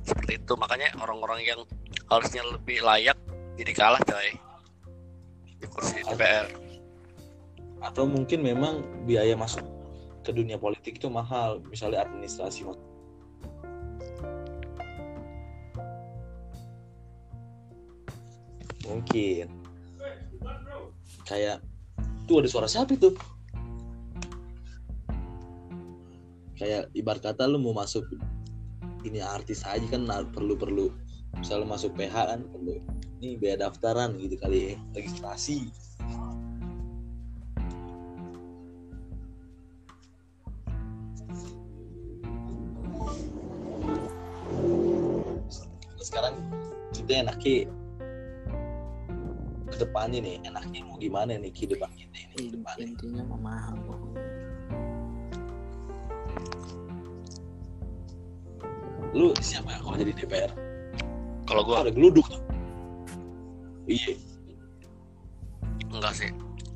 seperti itu. Makanya orang-orang yang harusnya lebih layak jadi kalah coy. Di kursi DPR atau mungkin memang biaya masuk ke dunia politik itu mahal. Misalnya administrasi mungkin. Kayak tuh ada suara siapa itu? Kayak ibarat kata lu mau masuk ini artis aja kan perlu perlu. Misalnya masuk PH kan perlu. Ini biaya daftaran gitu kali ya registrasi. Sekarang kita enaknya ke depannya nih enaknya mau gimana nih kehidupan kita ini ke intinya mah mahal pokoknya. Lu siapa? Yang kalau jadi DPR kalau gua. Gua ada geluduk tuh. Iya. Enggak sih.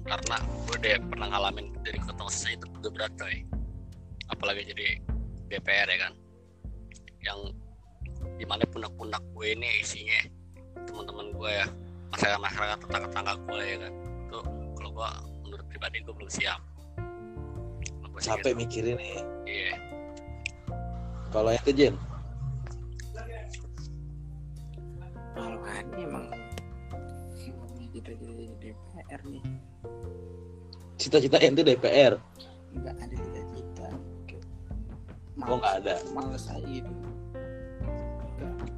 Karena gue udah pernah ngalamin dari ketua OSIS itu udah berat coy. Apalagi jadi DPR ya kan? Yang di mana punak-punak gue ini isinya teman-teman gue ya. Masyarakat masyarakat tetangga-tetangga gue ya kan? Itu kalau gue menurut pribadi gue belum siap. Gua capek gitu. mikirin ya. Iya. Kalau yang Jen Kalau kan emang kita jadi DPR nih cita-cita ente DPR nggak ada cita-cita Oh, nggak ada. males aja gitu Nggak.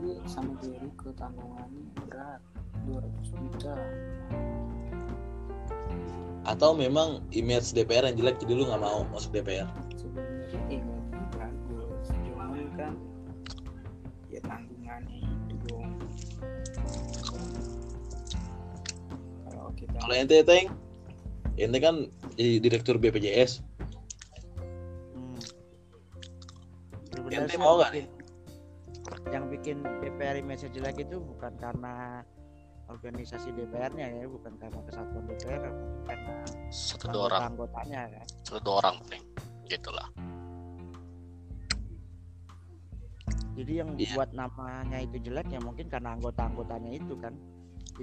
ini sama Jericho tanggungannya berat 200 juta atau memang image DPR yang jelek jadi lu nggak mau masuk DPR sebenarnya image bagus cuman kan ya tanggungannya kita kalau ente teng ente kan jadi direktur BPJS Hmm. Ente mau nggak bikin- yang bikin DPR image jelek itu bukan karena organisasi DPR-nya ya, bukan karena kesatuan DPR, mungkin karena satu dua orang anggotanya kan. satu dua orang penting gitulah Jadi yang Iya. buat namanya itu jelek ya mungkin karena anggota-anggotanya itu kan.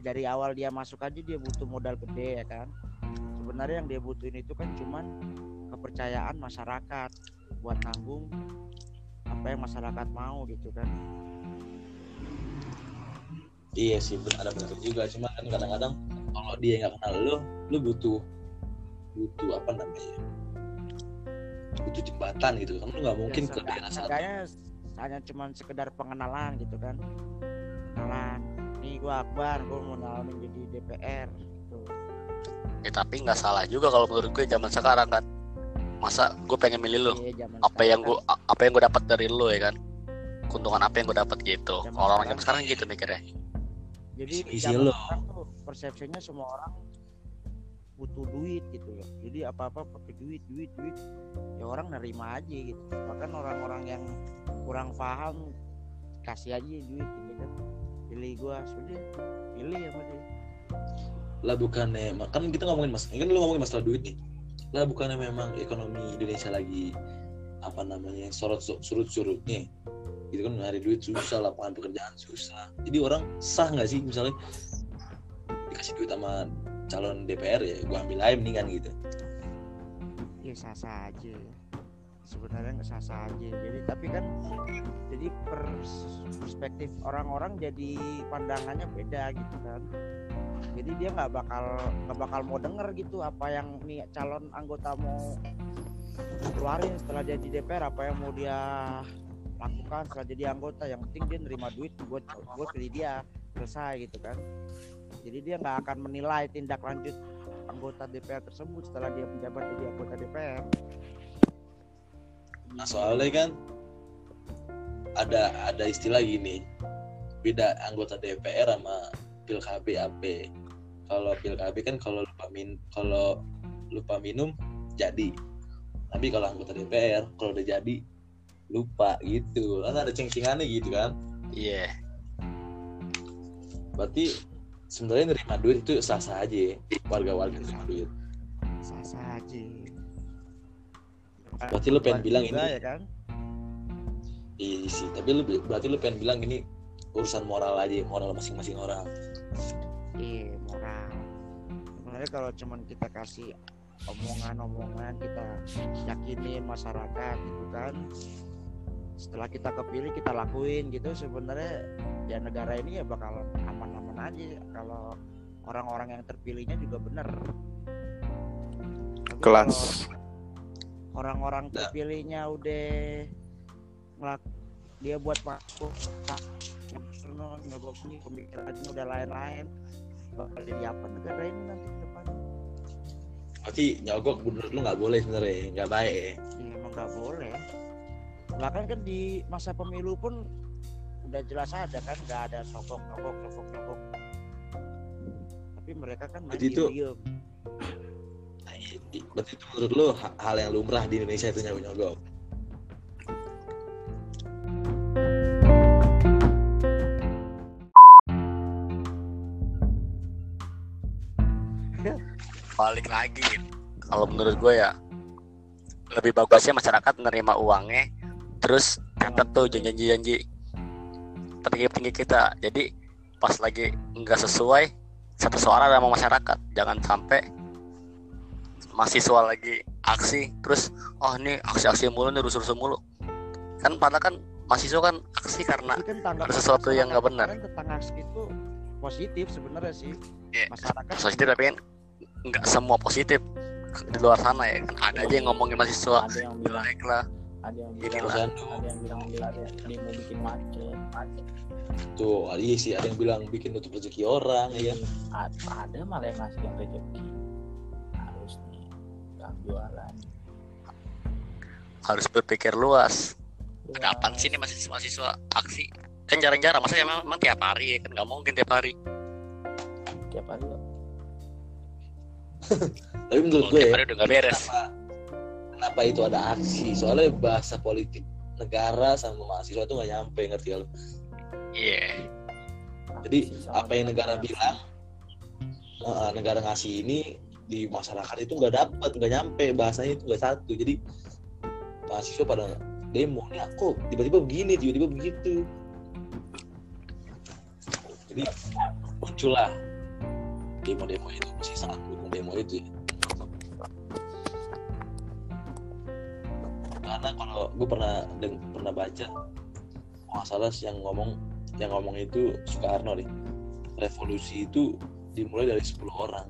Dari awal dia masuk aja dia butuh modal gede ya kan. Sebenarnya yang dia butuhin itu kan cuman kepercayaan masyarakat buat nanggung apa yang masyarakat mau gitu kan. iya sih ada benar juga cuma kan kadang-kadang kalau dia nggak kenal lu lu butuh butuh apa namanya butuh jembatan gitu kan lu nggak mungkin Ya, ke daerah satu hanya cuman sekedar pengenalan gitu kan. Kenalan. Nih gua Akbar, gua mau nyalonin jadi DPR gitu. ya tapi nggak salah juga kalau menurut gue zaman sekarang kan. Masa gue pengen milih lu? Iya, zaman apa yang gue apa yang gue dapat dari lu ya kan? Keuntungan apa yang gue dapat gitu. Zaman kalau orang sekarang zaman sekarang gitu mikirnya. Jadi Isi zaman lo. sekarang tuh persepsinya semua orang butuh duit gitu loh. Jadi apa apa pakai duit duit duit. Ya orang nerima aja gitu. Bahkan orang-orang yang kurang paham kasih aja duit gitu. kan pilih gua sudah pilih sama dia. Lah bukannya kan kita ngomongin mas kan lu ngomongin masalah duit nih. Lah bukannya memang ekonomi Indonesia lagi apa namanya sorot surut surutnya? Gitu kan nyari duit susah lapangan pekerjaan susah. Jadi orang sah nggak sih misalnya dikasih duit sama calon DPR ya gua ambil aja mendingan gitu. Ya sah sah aja sebenarnya nggak sah sah aja jadi tapi kan jadi pers- perspektif orang-orang jadi pandangannya beda gitu kan. Jadi dia nggak bakal nggak bakal mau denger gitu apa yang nih calon anggota mau keluarin setelah jadi DPR apa yang mau dia lakukan setelah jadi anggota. Yang penting dia nerima duit buat buat pilih dia selesai gitu kan. Jadi dia nggak akan menilai tindak lanjut anggota DPR tersebut setelah dia menjabat jadi anggota DPR nah soalnya kan ada ada istilah gini beda anggota DPR sama pil KB AP kalau pil KB kan kalau lupa min kalau lupa minum jadi. Tapi kalau anggota DPR kalau udah jadi lupa gitu. Kan ada ceng-cengannya gitu kan? Iya. berarti sebenarnya nerima duit itu sah sah aja warga-warga nerima duit. Sah-sah aja Berarti lu pengen bilang Juga ini- ya kan? Iya sih tapi lu berarti lu pengen bilang ini urusan moral aja moral masing-masing orang. Iya moral. Sebenarnya kalau cuman kita kasih omongan-omongan kita yakinin masyarakat gitu kan setelah kita kepilih kita lakuin gitu sebenarnya ya negara ini ya bakal aman-aman aja. Kalau orang-orang yang terpilihnya juga bener. Tapi Kelas. Orang-orang terpilihnya udah ngelak dia buat masuk. Nyogok ini pemikirannya udah lain-lain. Bakal jadi apa negara ini nanti ke depan? Berarti nyogok menurut lu nggak boleh sebenarnya nggak baik ya. ya emang nggak boleh. Bahkan kan di masa pemilu pun udah jelas ada kan nggak ada sokok sokok sokok tapi mereka kan Jadi itu- diem-diem. Berarti itu menurut ha- hal yang lumrah di Indonesia itu nyogok nyogok balik lagi. Kalau menurut gue ya lebih bagusnya masyarakat menerima uangnya terus catat tuh janji-janji petinggi-petinggi kita. Jadi pas lagi nggak sesuai satu suara sama masyarakat. Jangan sampai mahasiswa lagi aksi terus oh ini aksi-aksi mulu nih rusuh-rusuh mulu. Kan padahal kan mahasiswa kan aksi karena kan ada sesuatu yang nggak benar. tentang aksi itu positif sebenarnya sih. Iya, masyarakat positif tapi kan nggak semua positif di luar sana ya. Kan ada aja yang ngomongin mahasiswa ada yang bilang lah. ada yang bilang lah. ada yang bilang dia dia mau bikin macet. Macet tuh iya sih ada yang bilang bikin nutup rezeki orang ya. A- ada malah yang ngasih yang rezeki nggak jualan. Harus berpikir luas. Ada apaan sih nih mahasiswa mahasiswa aksi? Kan jarang-jarang masa emang, emang tiap hari ya? Kan nggak mungkin tiap hari. Tiap hari kok. tapi menurut Kalau gue tiap ya hari udah nggak beres. kenapa, kenapa itu ada aksi? Soalnya bahasa politik negara sama mahasiswa itu nggak nyampe ngerti gak lu? Iya. Jadi, Aksi sama apa yang negara. bilang eh, negara ngasih ini di masyarakat itu nggak dapat nggak nyampe bahasanya itu nggak satu. Jadi mahasiswa pada demo nih aku tiba-tiba begini tiba-tiba begitu. Jadi muncullah demo-demo itu masih sangat mendukung demo itu ya. karena kalau gue pernah deng pernah baca masalah yang ngomong yang ngomong itu Soekarno nih. Revolusi itu dimulai dari 10 orang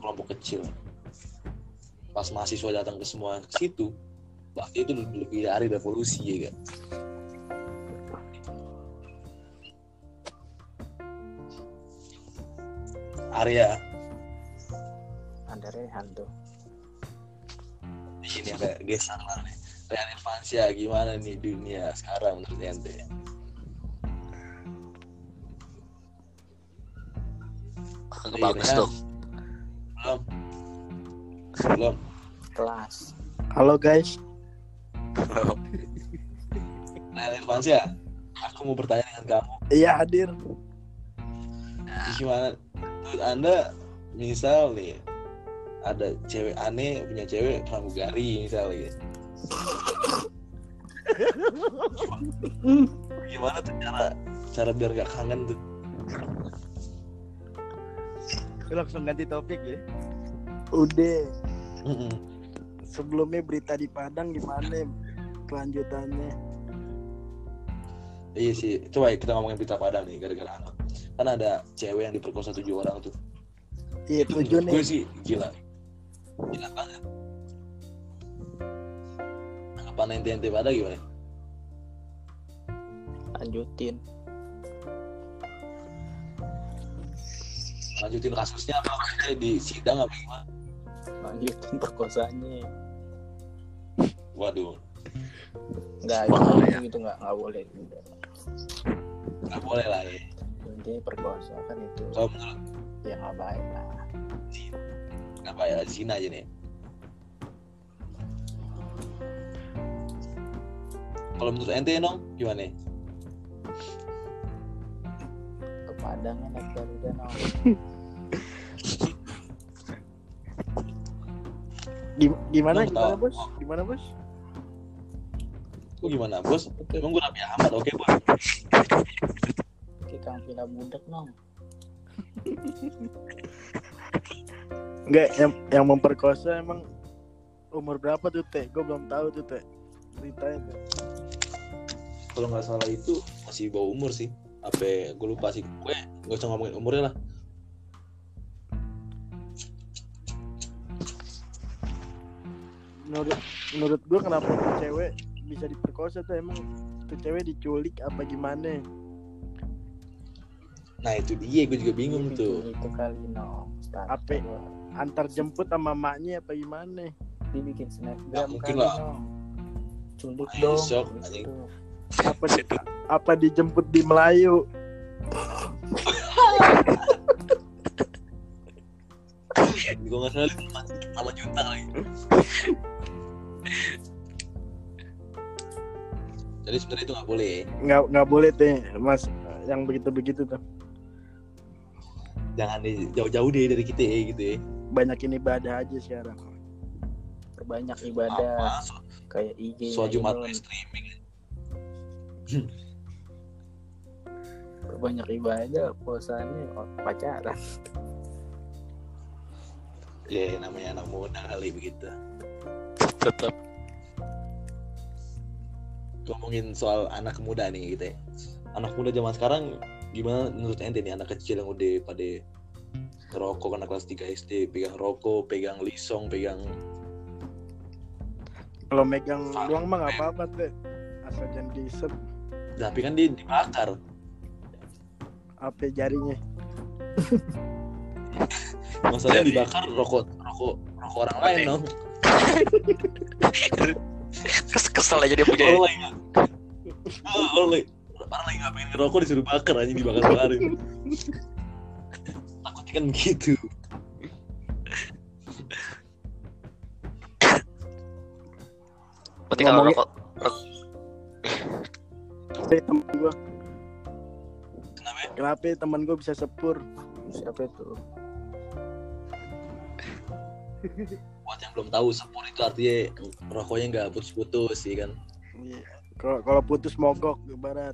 kelompok kecil. Pas mahasiswa datang ke semua ke situ berarti itu lebih dari revolusi ya kan Arya. Rehan tuh di sini ada geser lah nih. Rian Irfansyah gimana nih dunia sekarang menurut ente Iya, bagus kan? Belum. Belum. Kelas. Halo guys. Rian Irfansyah aku mau bertanya dengan kamu. Iya hadir. gimana? Menurut anda misal nih ada cewek aneh punya cewek pramugari misalnya gimana tuh cara cara biar gak kangen tuh langsung ganti topik ya. Udah. Sebelumnya berita di Padang gimana kelanjutannya? iya sih. Coba kita ngomongin berita padang nih gara-gara anak. Kan ada cewek yang diperkosa tujuh orang tuh. Iya tujuh menurut gue nih. sih gila. Gila banget. Apa ente ente pada gimana? Lanjutin lanjutin kasusnya apa? Maksudnya di sidang apa gimana? Lanjutin perkosanya. Waduh. Nggak Wah, itu ya. gitu nggak nggak boleh. Nggak boleh lah ya. Intinya perkosa kan itu. Kalau menurut ya nggak baik lah. Apa ya zina aja nih. Kalau menurut ente nong gimana Padang naik Garuda no Gim- gimana Lu gimana tahu. bos? Gimana bos? Lu gimana bos? Emang gue Raffi Ahmad oke bos. Kayak kang Villa budak no Enggak, yang yang memperkosa emang umur berapa tuh teh? Gue belum tahu tuh teh. Ceritain kalau nggak salah itu masih bawah umur sih apa gue lupa sih gue nggak usah ngomongin umurnya lah Menurut menurut gue kenapa tuh cewek bisa diperkosa tuh emang tuh cewek diculik apa gimana? nah itu dia gue juga bingung tuh itu kali no. Apa? Antar jemput sama maknya apa gimana? dia bikin snapgram Nggak mungkin kali lah. no culik Ayo, dong gitu. Apa apa dijemput di Melayu? gue nggak salah lima sama juta lagi. Jadi sebenarnya itu nggak boleh. Nggak nggak boleh teh, mas yang begitu begitu tuh. jangan di jauh-jauh deh dari kita ya gitu ya. Banyakin ibadah aja sekarang. perbanyak ibadah. Apa? Kayak IG soal Jumat streaming perbanyak ibadah puasanya oh, pacaran. Ya namanya anak muda kali begitu. Tetap. Ngomongin soal anak muda nih gitu ya. Anak muda zaman sekarang gimana menurut ente nih? Anak kecil yang udah pada ngerokok anak kelas 3 SD pegang rokok pegang lisong pegang Kalau megang doang mah nggak apa-apa teh. Asal jangan diisep tapi kan dia dibakar. Apa jarinya. masalahnya Jadi- dibakar rokok rokok rokok orang lain dong. Kes kesel aja dia punya orang lain nggak Oh, orang lain orang lagi nggak pengen ngerokok disuruh bakar aja dibakar bakarin takutnya kan begitu penting kalau rokok Teh temen gue. kenapa ya? Kenapa ya temen gue bisa sepur? siapa itu buat yang belum tahu sepur itu artinya rokoknya nggak putus-putus sih kan Iya. Kalau kalau putus mogok ibarat.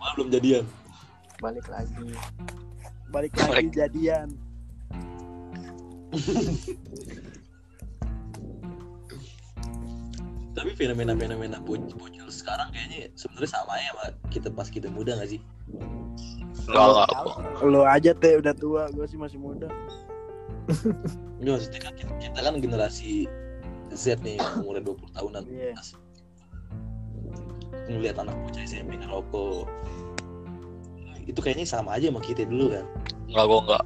malah belum jadian balik lagi Balik lagi Balik. jadian. tapi fenomena-fenomena bocil, bocil sekarang kayaknya sebenarnya sama ya sama kita pas kita muda nggak sih? Enggak enggak Lo aja teh udah tua, gue sih masih muda. Nggak, maksudnya kan kita, kita kan generasi Z nih umurnya 20 tahunan. Iya. ngelihat anak bocah SMP ngerokok. Itu kayaknya sama aja sama kita dulu kan. Enggak gua enggak.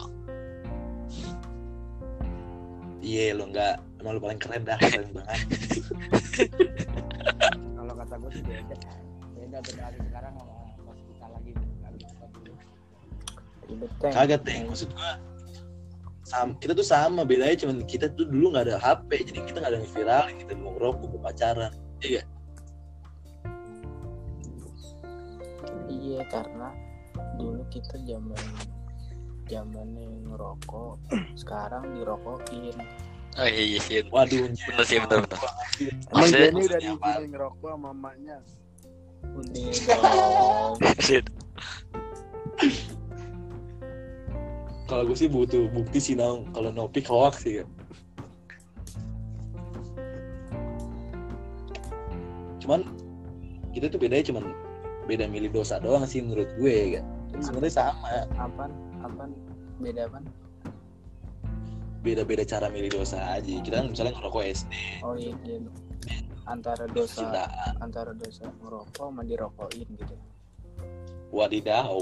Iya lo nggak emang lo paling keren dah keren banget. Kalau kata gue sih beda. Beda berkali sekarang sama pas kita lagi kali kita kagak teng. Maksud gua sama, kita tuh sama. Bedanya cuman kita tuh dulu nggak ada HP jadi kita nggak ada yang viralin kita mau ngerokok mau pacaran. Iya iya karena dulu kita zaman zamannya ngerokok sekarang dirokokin oh, iya sih waduh. Bener sih bener bener. Emang Maksudnya- Jenny udah diizinin ngerokok sama dong. Shit. kalau gue sih butuh bukti sih nong kalau nopi hoax sih ya. cuman kita tuh bedanya cuman beda milih dosa doang sih menurut gue kan sebenarnya sama. Apaan? Apaan? Beda apaan beda-beda cara milih dosa aja. Kita kan misalnya ngerokok SD oh iya iya antara dosa cintaan antara dosa ngerokok sama dirokokin gitu. Wadidaw.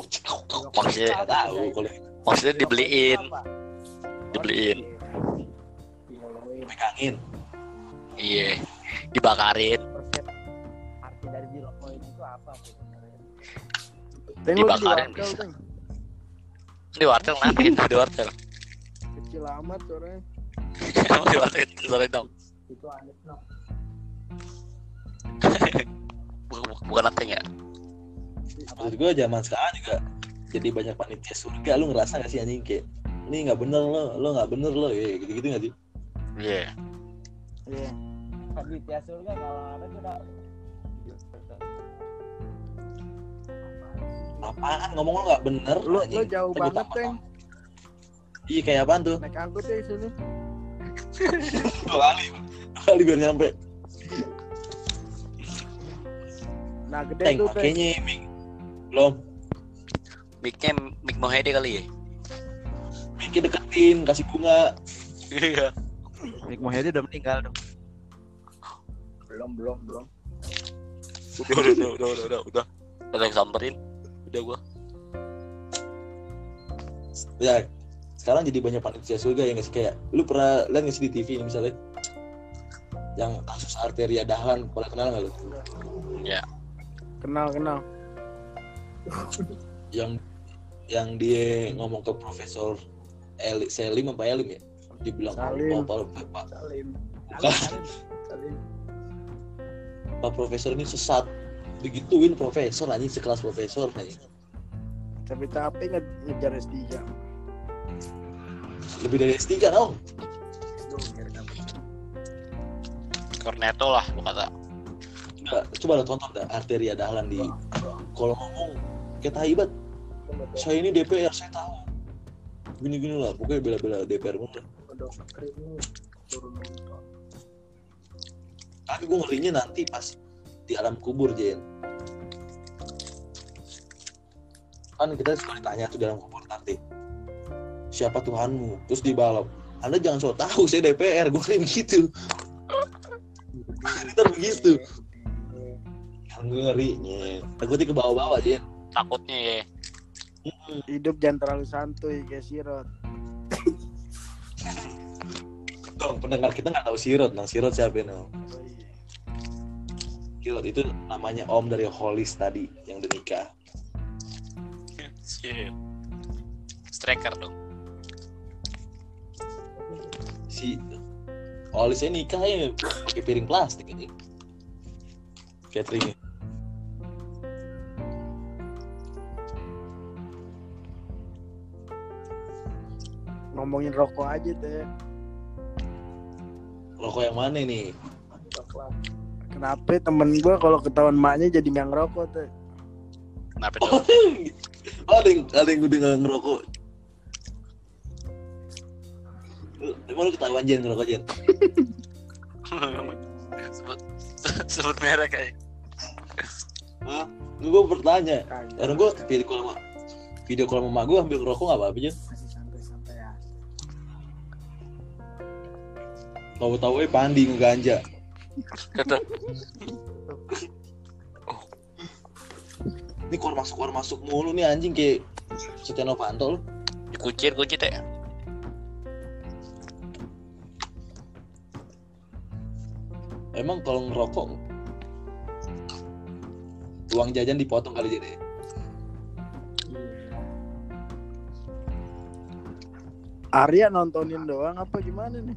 Maksudnya- tahu kalau maksudnya dibeliin. dibeliin. Pegangin. Iya. Dibakarin. Arti dari dirokokin itu apa Dibakarin bisa. Di wartel ngapain di wartel Kecil amat orangnya. Emang sorry dong itu aneh no Bukan, bukan ya? Maksud gue zaman sekarang juga jadi banyak panitia surga lu ngerasa gak sih anjing kayak ini nggak bener lo lo nggak bener lo ya gitu gitu nggak sih Iya. Iya. Panitia surga kalau ada juga apaan ngomong lo nggak bener Lu anjing. lu jauh banget, Teng. Iya kayak apaan tuh Naik angkut ya sini. dua kali dua kali biar nyampe Nah, gede Teng tuh, pakainya Ming. belum Mic-nya mic Mohede kali ya? Mingnya deketin kasih bunga Iya. Mik Mohede udah meninggal dong. belum belum belum Udah, udah, udah, udah, udah, udah. Udah yang samperin. Udah gua. ya sekarang jadi banyak panitia surga yang sih? Kayak lu pernah lihat nggak sih di TV ini misalnya? Yang kasus arteria dahlan pernah kenal nggak lu? Kenal, kenal. yang yang dia ngomong ke profesor Eli, Selim apa Elim ya? Dibilang Salim. Pak, Pak, Pak, salim. Bukan. Salim. Pak profesor ini sesat. Begituin profesor anjing sekelas profesor anjing. Tapi tapi nge ngejar S3. Lebih dari S3 dong. Cornetto lah, gua kata. coba, coba lo tonton dah arteria dahlan di kalau ngomong. Kayak taibat. Saya ini DPR saya tahu. Gini gini lah pokoknya bela-bela DPR mulu. Tapi gue ngerinya nanti pas di alam kubur Jen. Kan kita suka ditanya tuh dalam kubur nanti siapa Tuhanmu? Terus dibalap. Anda jangan so tahu saya DPR gue kayak gitu. Ntar begitu. Ngerinya. Takutnya ke bawah-bawah Jen Takutnya ya. Hidup jangan terlalu santuy kayak sirot. dong pendengar kita nggak tahu Sirot nang Sirot siapa nang Sirot itu namanya om dari Holis tadi yang udah nikah. Iya. Striker dong. Si Holisnya nikah ya pakai piring plastik aja cateringnya Ngomongin rokok aja teh. rokok yang mana nih Kenapa temen gua kalau ketahuan maknya jadi nggak ngerokok teh? Kenapa oh, tuh? ada yang ada yang udah nggak ngerokok emang lu ketahuan Jen? Ngerokok Jen? Sebut sebut merek kayak. gue bertanya. Karena gue video call sama video call sama gue ambil rokok nggak apa-apa Jen? Masih santai-santai ya tahu-tahu eh pandi ngeganja. Kata ini keluar masuk keluar masuk mulu nih anjing kayak Setia Novanto lu. Dikucir kucir teh. Emang kalau ngerokok uang jajan dipotong kali jadi Arya nontonin doang apa gimana nih?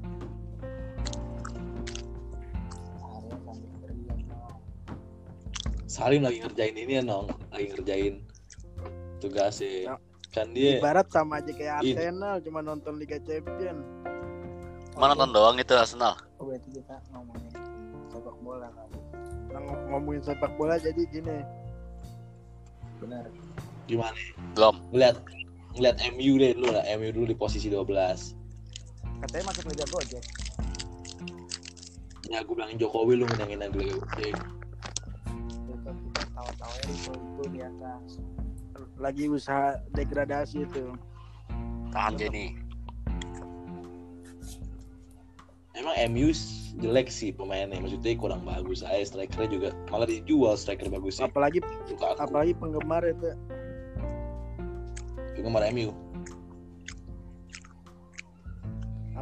Salim lagi ngerjain ini ya nong lagi ngerjain tugasnya kan dia Ibarat sama aja kayak Ini. Arsenal cuma nonton Liga Champion. Mana nonton doang itu Arsenal. oh berarti kita ngomongin sepak bola kan Nah, ng- ngomongin sepak bola jadi gini. benar gimana Belum. ngeliat ngeliat MU deh dulu lah MU dulu di posisi 12 Katanya masuk Liga Gojek. ya gue bilangin Jokowi lu menangin lagi itu kita tawa-tawa itu itu biasa Lagi usaha degradasi itu. Tahan Jenny. Emang MU jelek sih pemainnya maksudnya kurang bagus. Aja strikernya juga malah dijual striker bagus sih. Apalagi apalagi penggemar itu. Penggemar MU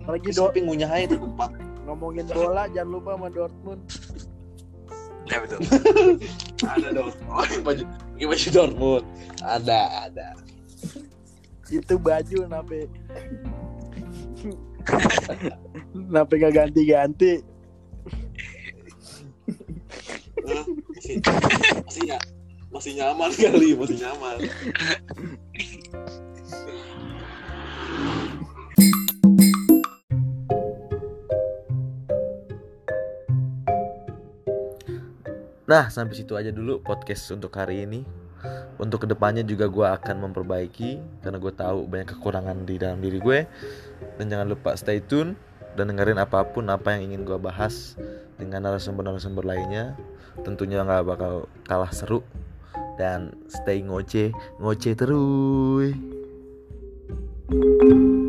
apalagi do tapi ngunyah aja tuh empat ngomongin bola jangan lupa sama Dortmund. Ya betul. ada oh, baju ini baju Dortmund. Ada ada. Itu baju nape Nape gak ganti-ganti? Masih masih ya masih nyaman kali masih nyaman. Nah, sampai situ aja dulu podcast untuk hari ini untuk ke depannya juga gue akan memperbaiki karena gue tahu banyak kekurangan di dalam diri gue. Dan jangan lupa stay tune dan dengerin apa pun apa yang ingin gue bahas dengan narasumber-narasumber lainnya. Tentunya nggak bakal kalah seru. Dan stay ngoceh ngoceh terus. thank you